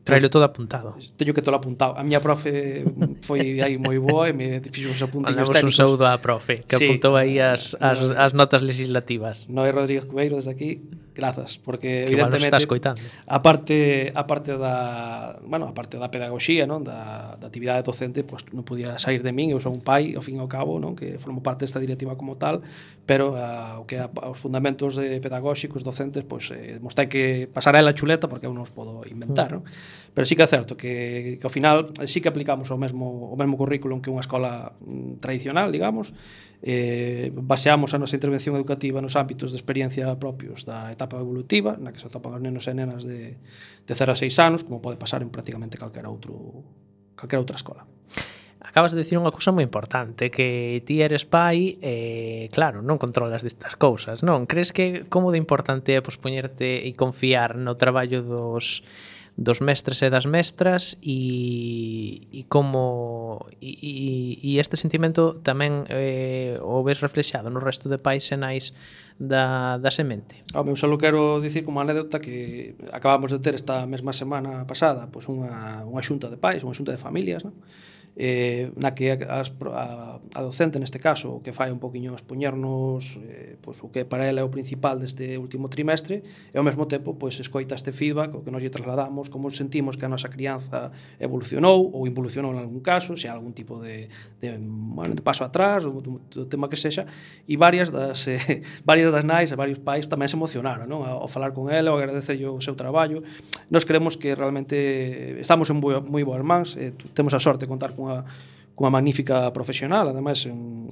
Trailo todo apuntado. Teño que todo apuntado. A miña profe foi aí moi boa e me fixo os apuntillos Mandamos técnicos. un saúdo á profe, que sí. apuntou aí as, as, as notas legislativas. Noé Rodríguez Cubeiro, desde aquí, Grazas, porque que evidentemente estás coitando. a parte a parte da, bueno, a parte da pedagoxía, non, da, da actividade docente, pois pues, non podía sair de min, eu son un pai, ao fin e ao cabo, non, que formo parte desta directiva como tal, pero a, o que a, os fundamentos de pedagóxicos docentes, pois pues, eh, mostrei que pasar a la chuleta porque eu non os podo inventar, mm. non? Pero sí que é certo que, que ao final sí que aplicamos o mesmo, o mesmo currículum que unha escola mm, tradicional, digamos, eh, baseamos a nosa intervención educativa nos ámbitos de experiencia propios da etapa evolutiva, na que se atopan os nenos e nenas de, de 0 a 6 anos, como pode pasar en prácticamente calquera outro calquera outra escola acabas de decir unha cousa moi importante que ti eres pai e claro, non controlas destas cousas non? crees que como de importante é pospoñerte e confiar no traballo dos dos mestres e das mestras e, e como e, e, e este sentimento tamén eh, o ves reflexado no resto de pais e nais da, da semente. Ao eu só quero dicir como anécdota que acabamos de ter esta mesma semana pasada pois unha, unha xunta de pais, unha xunta de familias, non? eh, na que as, a, a docente neste caso o que fai un poquinho expoñernos eh, pois, o que para ela é o principal deste último trimestre e ao mesmo tempo pois, escoita este feedback o que nos lle trasladamos como sentimos que a nosa crianza evolucionou ou involucionou en algún caso se algún tipo de, de, bueno, de paso atrás ou do, do tema que sexa e varias das, eh, varias das nais e varios pais tamén se emocionaron non? ao falar con ela, ao agradecer o seu traballo nos creemos que realmente eh, estamos en moi, moi boas mans eh, temos a sorte de contar con cunha, cunha magnífica profesional, ademais en,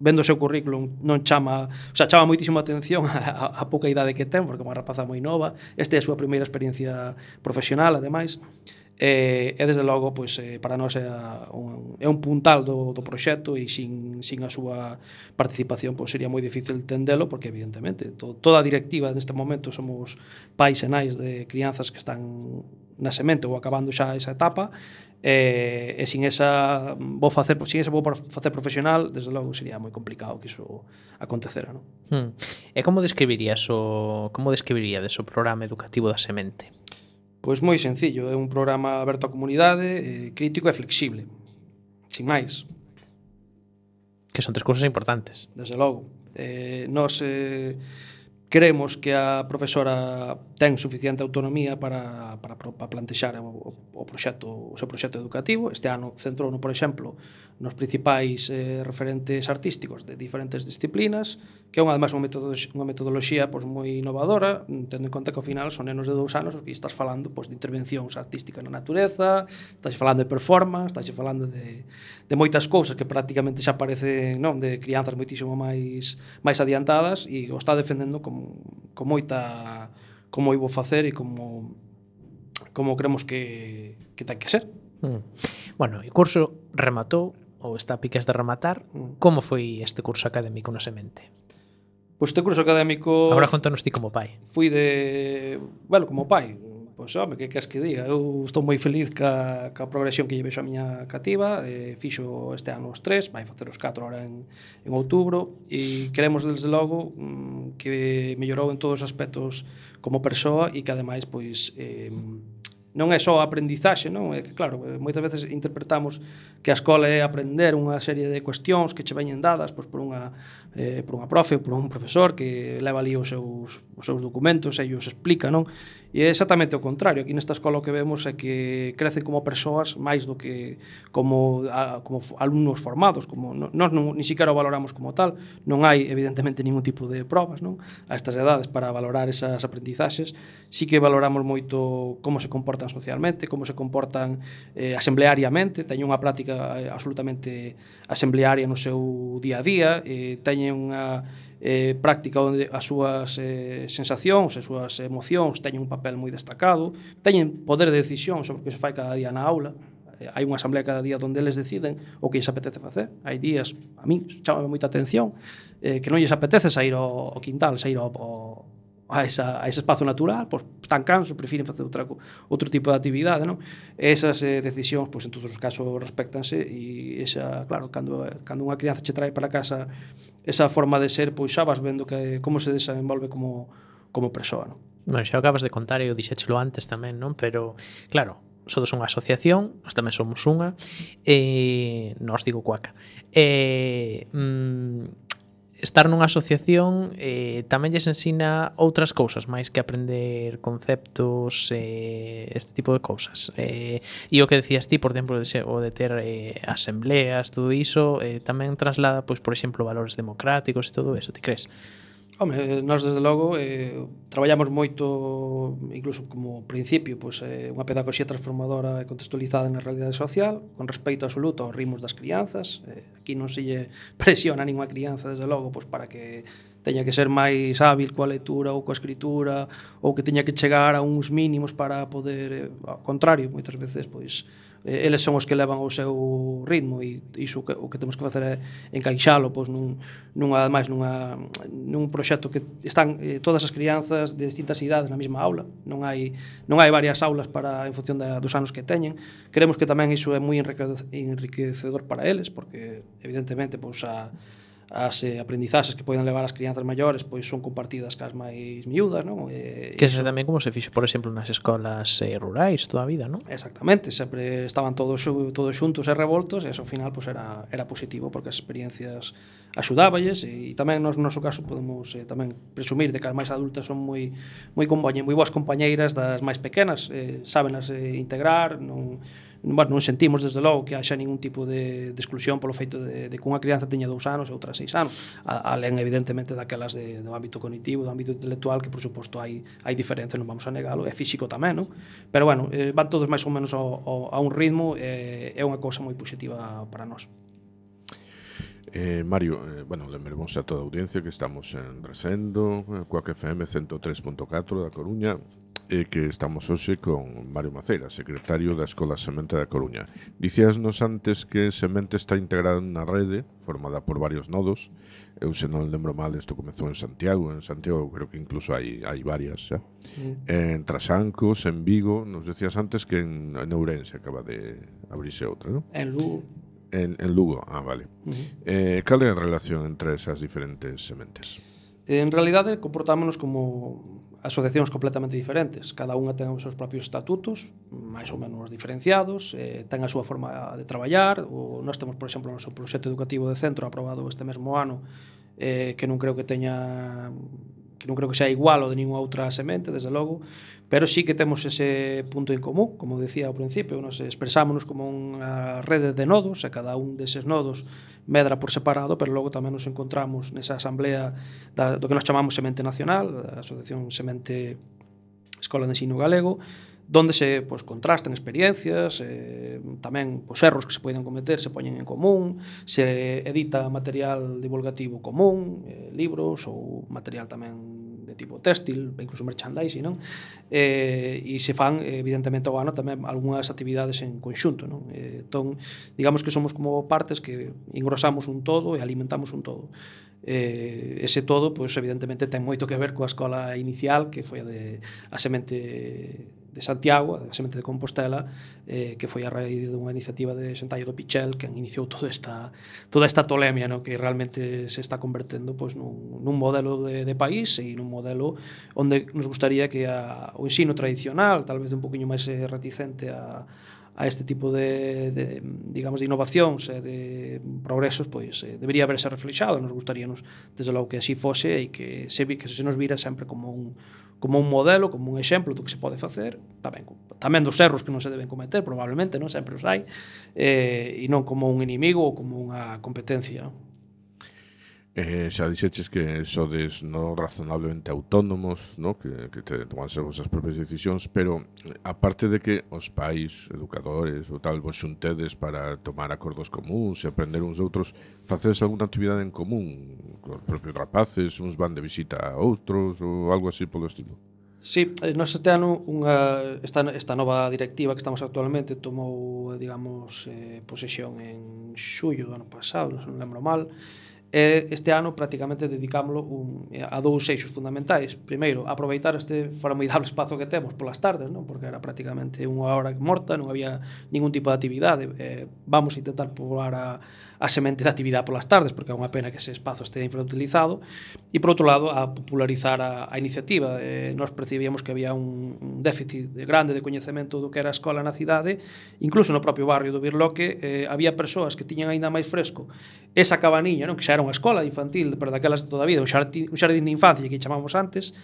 vendo o seu currículum non chama, o sea, chama moitísimo atención a, a, a pouca idade que ten, porque é unha rapaza moi nova, esta é a súa primeira experiencia profesional, ademais, e, e desde logo, pois, eh, para nós é, un, é un puntal do, do proxecto e sin, sin a súa participación pois, sería moi difícil entendelo, porque evidentemente to, toda a directiva neste momento somos pais e nais de crianzas que están na semente ou acabando xa esa etapa E, e sin esa vou facer sin esa vou facer profesional, desde logo sería moi complicado que iso acontecera, non? Hmm. E como describirías o como describiríades o programa educativo da Semente? Pois moi sencillo, é un programa aberto á comunidade, eh, crítico e flexible. Sin máis. Que son tres cousas importantes. Desde logo. Eh, nos eh, Creemos que a profesora ten suficiente autonomía para, para, para plantexar o, o, proxecto, o seu proxecto educativo. Este ano centrou, por exemplo, nos principais eh, referentes artísticos de diferentes disciplinas, que é unha, además unha, metodo, unha metodoloxía pois, moi innovadora, tendo en conta que ao final son nenos de dous anos os que estás falando pois, de intervencións artísticas na natureza, estás falando de performance, estás falando de, de moitas cousas que prácticamente xa aparecen non, de crianzas moitísimo máis máis adiantadas e o está defendendo como, con moita como ibo facer e como como cremos que, que ten que ser. Mm. Bueno, o curso rematou ou está a piques de rematar, mm. como foi este curso académico no Semente? Pois este curso académico... Agora contanos ti como pai. Fui de... Bueno, como pai, pois home, que queres que diga? Eu estou moi feliz ca, ca progresión que lle vexo a miña cativa, eh, fixo este ano os tres, vai facer os catro ahora en, en outubro, e queremos, desde logo, mm, que mellorou en todos os aspectos como persoa e que, ademais, pois... Eh, non é só a aprendizaxe, non? É que claro, eh, moitas veces interpretamos que a escola é aprender unha serie de cuestións que che veñen dadas pois por unha eh por unha profe, por un profesor que leva ali os seus os seus documentos e os explica, non? E é exactamente o contrario. Aquí nesta escola o que vemos é que crecen como persoas máis do que como, a, como alumnos formados. Como, non, nós non, ni siquiera o valoramos como tal. Non hai, evidentemente, ningún tipo de probas non? a estas edades para valorar esas aprendizaxes. Si que valoramos moito como se comportan socialmente, como se comportan eh, asembleariamente. Teñen unha práctica eh, absolutamente asemblearia no seu día a día. Eh, teñen unha eh, práctica onde as súas eh, sensacións, as súas emocións teñen un papel moi destacado, teñen poder de decisión sobre o que se fai cada día na aula, eh, hai unha asamblea cada día onde eles deciden o que lles apetece facer. Hai días, a min, chama moita atención, eh, que non lles apetece sair ao, ao quintal, sair ao, ao, a, esa, a ese espazo natural, pois están cansos, prefiren facer outra, outro tipo de actividade, non? Esas eh, decisións, pois en todos os casos respectanse e esa, claro, cando, cando unha crianza che trae para casa esa forma de ser, pois xa vas vendo que como se desenvolve como, como persoa, non? Bueno, xa acabas de contar e o dixéchelo antes tamén, non? Pero, claro, somos unha asociación, nós tamén somos unha, e nos digo cuaca. Eh, mm, estar nunha asociación eh, tamén lles ensina outras cousas máis que aprender conceptos eh, este tipo de cousas eh, e o que decías ti, por exemplo de ser, o de ter eh, asembleas, todo iso eh, tamén traslada, pois, por exemplo valores democráticos e todo eso, ti crees? Home, eh, nós desde logo eh, traballamos moito, incluso como principio, pois, eh, unha pedagogía transformadora e contextualizada na realidade social, con respeito absoluto aos ritmos das crianzas. Eh, aquí non se lle presiona a ninguna crianza, desde logo, pois, para que teña que ser máis hábil coa lectura ou coa escritura, ou que teña que chegar a uns mínimos para poder, eh, ao contrario, moitas veces, pois, eh, eles son os que levan o seu ritmo e iso que, o que temos que facer é encaixalo pois, nun, nunha, ademais, nunha, nun proxecto que están eh, todas as crianzas de distintas idades na mesma aula. Non hai, non hai varias aulas para en función da, dos anos que teñen. Queremos que tamén iso é moi enriquecedor para eles porque evidentemente pois, a, as eh, aprendizaxes que poden levar as crianzas maiores pois son compartidas cas máis miúdas, non? E, que iso... tamén como se fixo, por exemplo, nas escolas eh, rurais toda a vida, non? Exactamente, sempre estaban todos todos xuntos e revoltos e eso ao final pois era era positivo porque as experiencias axudáballes e, e tamén nos noso caso podemos eh, tamén presumir de que as máis adultas son moi moi compañeiras, moi boas compañeiras das máis pequenas, eh, saben as eh, integrar, non bueno, non sentimos desde logo que haxa ningún tipo de, de exclusión polo feito de, de que unha crianza teña dous anos e outra seis anos. A, alén evidentemente daquelas de, do ámbito cognitivo, do ámbito intelectual que por suposto hai, hai diferencia, non vamos a negalo é físico tamén, non? pero bueno, eh, van todos máis ou menos ao, ao, a un ritmo eh, é unha cousa moi positiva para nós. Eh, Mario, eh, bueno, lembremos a toda a audiencia que estamos en Resendo, eh, Coac FM 103.4 da Coruña, e que estamos hoxe con Mario Maceira, secretario da Escola Semente da Coruña. Dicíasnos antes que Semente está integrada na rede, formada por varios nodos. Eu se non lembro mal, isto comezou en Santiago, en Santiago creo que incluso hai, hai varias xa. Mm. En Trasancos, en Vigo, nos decías antes que en, en Ourense acaba de abrirse outra, non? En Lugo. En, en Lugo, ah, vale. Uh -huh. eh, cal é a relación entre esas diferentes sementes? En realidade, comportámonos como asociacións completamente diferentes. Cada unha ten os seus propios estatutos, máis ou menos diferenciados, eh, ten a súa forma de traballar. O, nós temos, por exemplo, o noso proxecto educativo de centro aprobado este mesmo ano, eh, que non creo que teña que non creo que sea igual ao de ninguna outra semente, desde logo, Pero sí que temos ese punto en común, como decía ao principio, nos expresámonos como unha rede de nodos, e cada un deses nodos medra por separado, pero logo tamén nos encontramos nesa asamblea da, do que nos chamamos Semente Nacional, a Asociación Semente Escola de Ensino Galego, donde se pois, contrastan experiencias, eh, tamén os erros que se poden cometer se poñen en común, se edita material divulgativo común, eh, libros ou material tamén de tipo textil, incluso merchandising, non? Eh, e se fan, evidentemente, ao ano tamén algunhas actividades en conxunto, non? Eh, entón, digamos que somos como partes que engrosamos un todo e alimentamos un todo. Eh, ese todo, pois, evidentemente, ten moito que ver coa escola inicial, que foi a de a semente de Santiago, de Semente de Compostela, eh, que foi a raíz dunha iniciativa de Xentallo do Pichel, que iniciou toda esta toda esta tolemia, no? que realmente se está convertendo pois nun, nun modelo de, de país e nun modelo onde nos gustaría que a, o ensino tradicional, tal vez un poquinho máis eh, reticente a a este tipo de, de digamos de innovacións e de progresos pois eh, debería haberse reflexado, nos gustaríanos desde logo que así fose e que se que se nos vira sempre como un como un modelo, como un exemplo do que se pode facer, tamén, tamén dos erros que non se deben cometer, probablemente, non sempre os hai, eh, e non como un inimigo ou como unha competencia. Non? Eh, xa dixeches que sodes no razonablemente autónomos, no? que, que te toman as vosas propias decisións, pero aparte de que os pais, educadores ou tal, vos xuntedes para tomar acordos comuns e aprender uns outros, facedes alguna actividade en común cos propios rapaces, uns van de visita a outros ou algo así polo estilo? Sí, eh, nos este ano unha, esta, esta nova directiva que estamos actualmente tomou, digamos, eh, posesión en xullo do ano pasado, non lembro mal, E este ano prácticamente dedicámoslo un, a dous eixos fundamentais. Primeiro, aproveitar este formidable espazo que temos polas tardes, non? porque era prácticamente unha hora morta, non había ningún tipo de actividade. Eh, vamos a intentar poboar a, a semente de actividade polas tardes, porque é unha pena que ese espazo este infrautilizado, e por outro lado a popularizar a, a iniciativa. Eh, nós percibíamos que había un, un déficit grande de coñecemento do que era a escola na cidade, incluso no propio barrio do Birloque eh, había persoas que tiñan aínda máis fresco esa cabaniña, non? que xa era unha escola infantil, pero daquelas toda a vida, un xardín, un xardín de infancia que chamamos antes,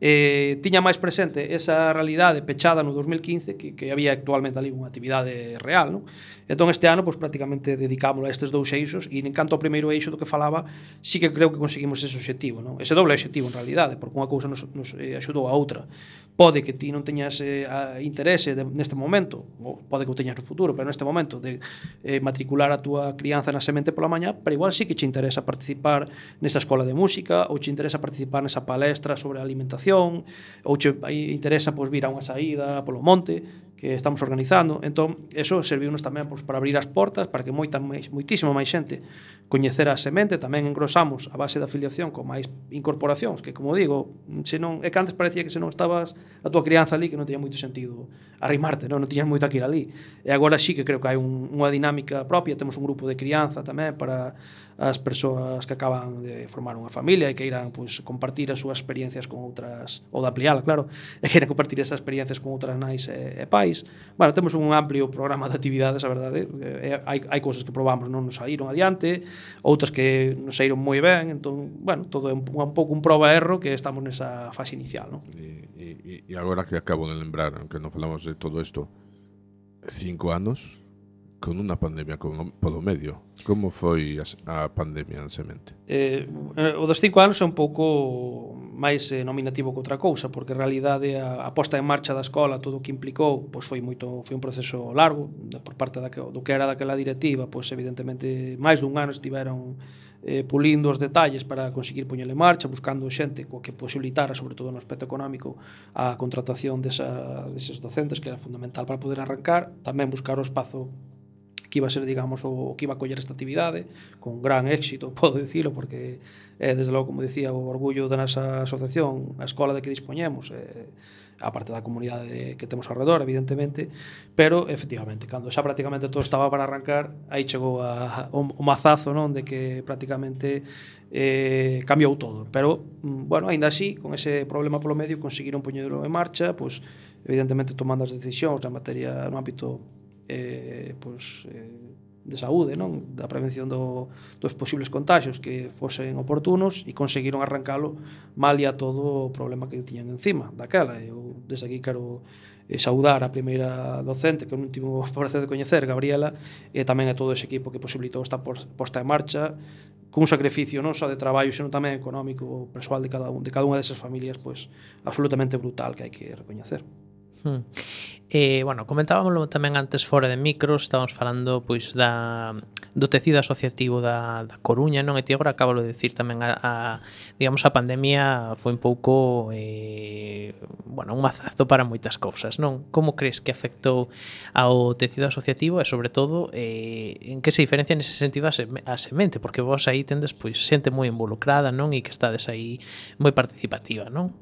eh, tiña máis presente esa realidade pechada no 2015 que, que había actualmente ali unha actividade real non? entón este ano pois, prácticamente dedicámoslo a estes dous eixos e en canto ao primeiro eixo do que falaba sí que creo que conseguimos ese objetivo non? ese doble objetivo en realidade porque unha cousa nos, nos eh, axudou a outra pode que ti non teñas eh, interese de, neste momento, ou pode que o teñas no futuro, pero neste momento de eh, matricular a túa crianza na semente pola mañá, pero igual sí que che interesa participar nesa escola de música, ou che interesa participar nesa palestra sobre alimentación, ou che eh, interesa pois, vir a unha saída polo monte, que estamos organizando. Entón, eso serviunos tamén pois, para abrir as portas, para que moita máis, moitísima máis xente coñecera a semente. Tamén engrosamos a base da afiliación con máis incorporacións, que, como digo, se non, é que antes parecía que se non estabas a tua crianza ali, que non tiña moito sentido arrimarte, non, non tiñas moito que ir ali. E agora sí que creo que hai un, unha dinámica propia, temos un grupo de crianza tamén para as persoas que acaban de formar unha familia e que irán pois, compartir as súas experiencias con outras, ou da plial, claro, e que irán compartir esas experiencias con outras nais e, e pais. Bueno, temos un amplio programa de actividades, a verdade, eh, e, hai, hai cousas que probamos non nos saíron adiante, outras que nos saíron moi ben, entón, bueno, todo é un, un pouco un proba erro que estamos nesa fase inicial, non? E, e, e agora que acabo de lembrar, que non falamos de todo isto, cinco anos, con unha pandemia con, polo medio. Como foi a, a pandemia en semente? Eh, eh, o dos cinco anos é un pouco máis eh, nominativo que outra cousa, porque en realidade a, a posta en marcha da escola, todo o que implicou, pois foi moito foi un proceso largo por parte da, do que era daquela directiva, pois evidentemente máis dun ano estiveron eh, pulindo os detalles para conseguir poñele en marcha, buscando xente co que posibilitara, sobre todo no aspecto económico, a contratación desa, deses docentes, que era fundamental para poder arrancar, tamén buscar o espazo que iba a ser, digamos, o que iba a coller esta actividade, con gran éxito, podo dicilo, porque, eh, desde logo, como dicía, o orgullo da nosa asociación, a escola de que dispoñemos, eh, a parte da comunidade que temos ao redor, evidentemente, pero, efectivamente, cando xa prácticamente todo estaba para arrancar, aí chegou a, o, o mazazo, non, de que prácticamente eh, cambiou todo. Pero, mm, bueno, aínda así, con ese problema polo medio, conseguiron poñerlo en marcha, pois, pues, evidentemente tomando as decisións na materia no ámbito eh, pois, eh, de saúde, non? da prevención do, dos posibles contagios que fosen oportunos e conseguiron arrancalo malia todo o problema que tiñan encima daquela. Eu desde aquí quero eh, saudar a primeira docente que non tivo prazer de coñecer, Gabriela, e tamén a todo ese equipo que posibilitou esta posta en marcha cun sacrificio non só de traballo, senón tamén económico, persoal de cada un, de cada unha desas familias, pois absolutamente brutal que hai que recoñecer. Hmm. Bueno, comentábamoslo tamén antes fora de micros, estábamos falando pois da do tecido asociativo da, da Coruña, non? E ti agora acabo de dicir tamén a, a digamos a pandemia foi un pouco eh, bueno, un mazazo para moitas cousas, non? Como crees que afectou ao tecido asociativo e sobre todo eh, en que se diferencia nese sentido a, a semente, porque vos aí tendes pois xente moi involucrada, non? E que estades aí moi participativa, non?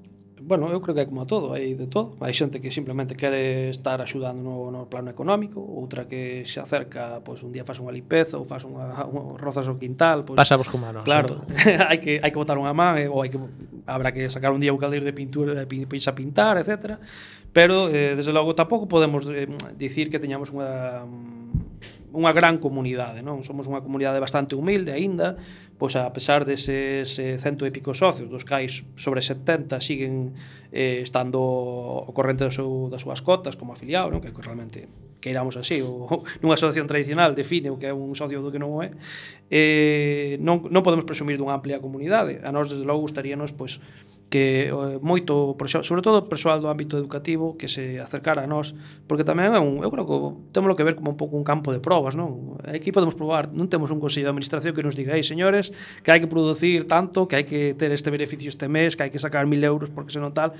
bueno, eu creo que é como a todo, hai de todo. Hai xente que simplemente quere estar axudando no, no plano económico, outra que se acerca, pois un día faz unha limpeza ou faz unha, unha rozas o quintal, pois pasamos como nós. Claro, hai que hai que botar unha man eh, ou hai que habrá que sacar un día un caldeiro de pintura, de pinza pintar, etcétera. Pero eh, desde logo tampouco podemos eh, dicir que teñamos unha mm, unha gran comunidade, non? Somos unha comunidade bastante humilde aínda, pois a pesar deses eh, cento e pico socios, dos cais sobre 70 siguen eh, estando o corrente do seu, das súas cotas como afiliado, non? que realmente que iramos así, ou nunha asociación tradicional define o que é un socio do que non é, eh, non, non podemos presumir dunha amplia comunidade. A nós, desde logo, gustaríanos, pois, que eh, moito, sobre todo persoal do ámbito educativo que se acercara a nós, porque tamén é un, eu creo que temos que ver como un pouco un campo de probas, non? Aquí podemos probar, non temos un consello de administración que nos diga, "Ei, señores, que hai que producir tanto, que hai que ter este beneficio este mes, que hai que sacar 1000 euros porque senón tal."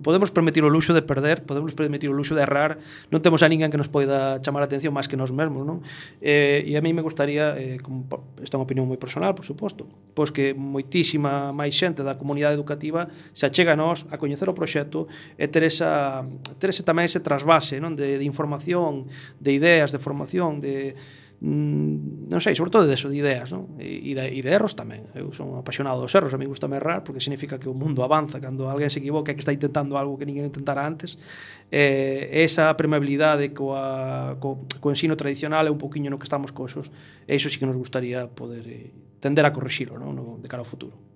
Podemos permitir o luxo de perder, podemos permitir o luxo de errar, non temos a ninguén que nos poida chamar a atención máis que nós mesmos, non? Eh, e a mí me gustaría, eh, como, esta é unha opinión moi personal, por suposto, pois que moitísima máis xente da comunidade educativa se achega a nós a coñecer o proxecto e ter, esa, ter ese tamén ese trasvase non? De, de información, de ideas, de formación, de, mm, non sei, sobre todo de, eso, de ideas non? E, e, de, e de erros tamén eu son apasionado dos erros, a mí gusta errar porque significa que o mundo avanza cando alguén se equivoca que está intentando algo que ninguén intentara antes eh, esa permeabilidade coa, co, co ensino tradicional é un poquinho no que estamos coxos e iso sí que nos gustaría poder eh, tender a corrixilo non? No, de cara ao futuro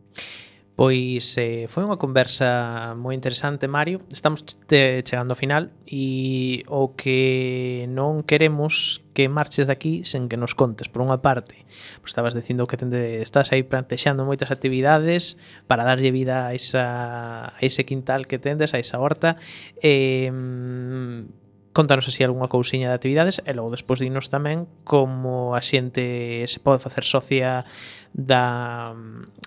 Pois eh, foi unha conversa moi interesante, Mario. Estamos te chegando ao final e o que non queremos que marches daqui sen que nos contes, por unha parte. Pois estabas dicindo que tende, estás aí plantexando moitas actividades para darlle vida a, esa, a ese quintal que tendes, a esa horta. Eh, contanos así algunha cousiña de actividades e logo despois dinos tamén como a xente se pode facer socia da,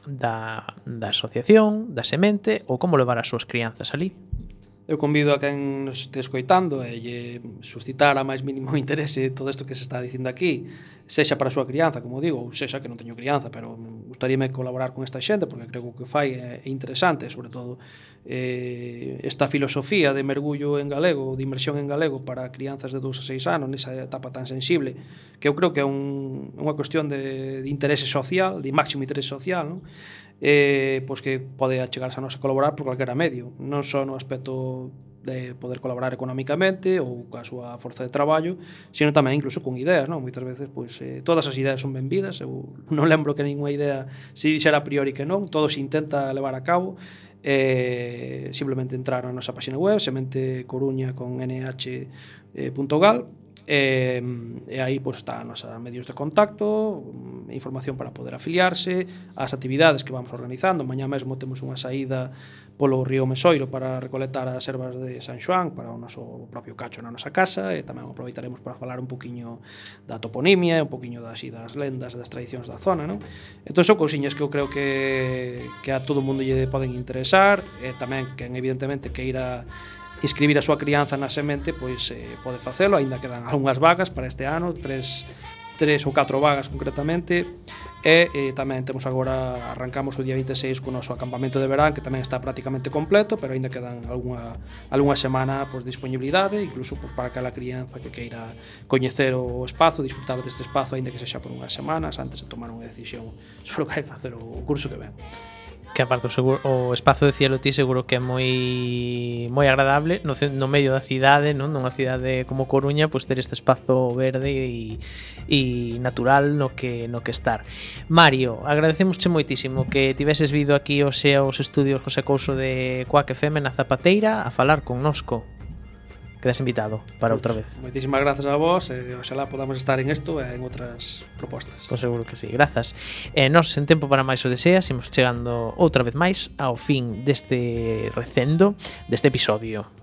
da, da asociación, da semente ou como levar as súas crianzas ali. Eu convido a quen nos este escoitando e lle suscitar a máis mínimo interese todo isto que se está dicindo aquí, sexa para a súa crianza, como digo, ou sexa que non teño crianza, pero gustaríame colaborar con esta xente porque creo que o que fai é interesante, sobre todo eh, esta filosofía de mergullo en galego, de inmersión en galego para crianzas de 2 a 6 anos nesa etapa tan sensible, que eu creo que é un, unha cuestión de, de interese social, de máximo interese social, non? Eh, pois que pode achegarse a nos a colaborar por calquera medio, non só no aspecto de poder colaborar económicamente ou coa súa forza de traballo, sino tamén incluso con ideas, non? Moitas veces pois eh, todas as ideas son benvidas, eu non lembro que ninguna idea se dixera a priori que non, todo se intenta levar a cabo eh, simplemente entrar á nosa página web semente coruña con nh.gal eh, E, e aí pois, está a nosa medios de contacto, mm, información para poder afiliarse, as actividades que vamos organizando. Mañá mesmo temos unha saída polo río Mesoiro para recolectar as ervas de San Xoán para o noso propio cacho na nosa casa e tamén aproveitaremos para falar un poquinho da toponimia, un poquinho das, das lendas, das tradicións da zona, non? Entón son cousiñas que eu creo que, que a todo mundo lle poden interesar e tamén que evidentemente que ir a inscribir a súa crianza na semente, pois eh, pode facelo, aínda quedan algunhas vagas para este ano, tres, tres ou catro vagas concretamente, e eh, tamén temos agora, arrancamos o día 26 co noso acampamento de verán, que tamén está prácticamente completo, pero aínda quedan algunha, algunha semana pois, disponibilidade, incluso pois, para aquela crianza que queira coñecer o espazo, disfrutar deste espazo, aínda que sexa por unhas semanas, antes de tomar unha decisión sobre o que hai facer o curso que ven que aparte o, seguro, o espazo de Cielo Ti seguro que é moi moi agradable no, no medio da cidade, non? nunha cidade como Coruña, pois ter este espazo verde e, e natural no que no que estar. Mario, agradecemosche moitísimo que tiveses vido aquí hoxe aos estudios José Couso de Coac FM na Zapateira a falar connosco quedas invitado para outra vez. Moitísimas grazas a vos, e eh, oxalá podamos estar en isto e eh, en outras propostas. Pois seguro que sí, grazas. E eh, nos en tempo para máis o deseas, imos chegando outra vez máis ao fin deste recendo, deste episodio.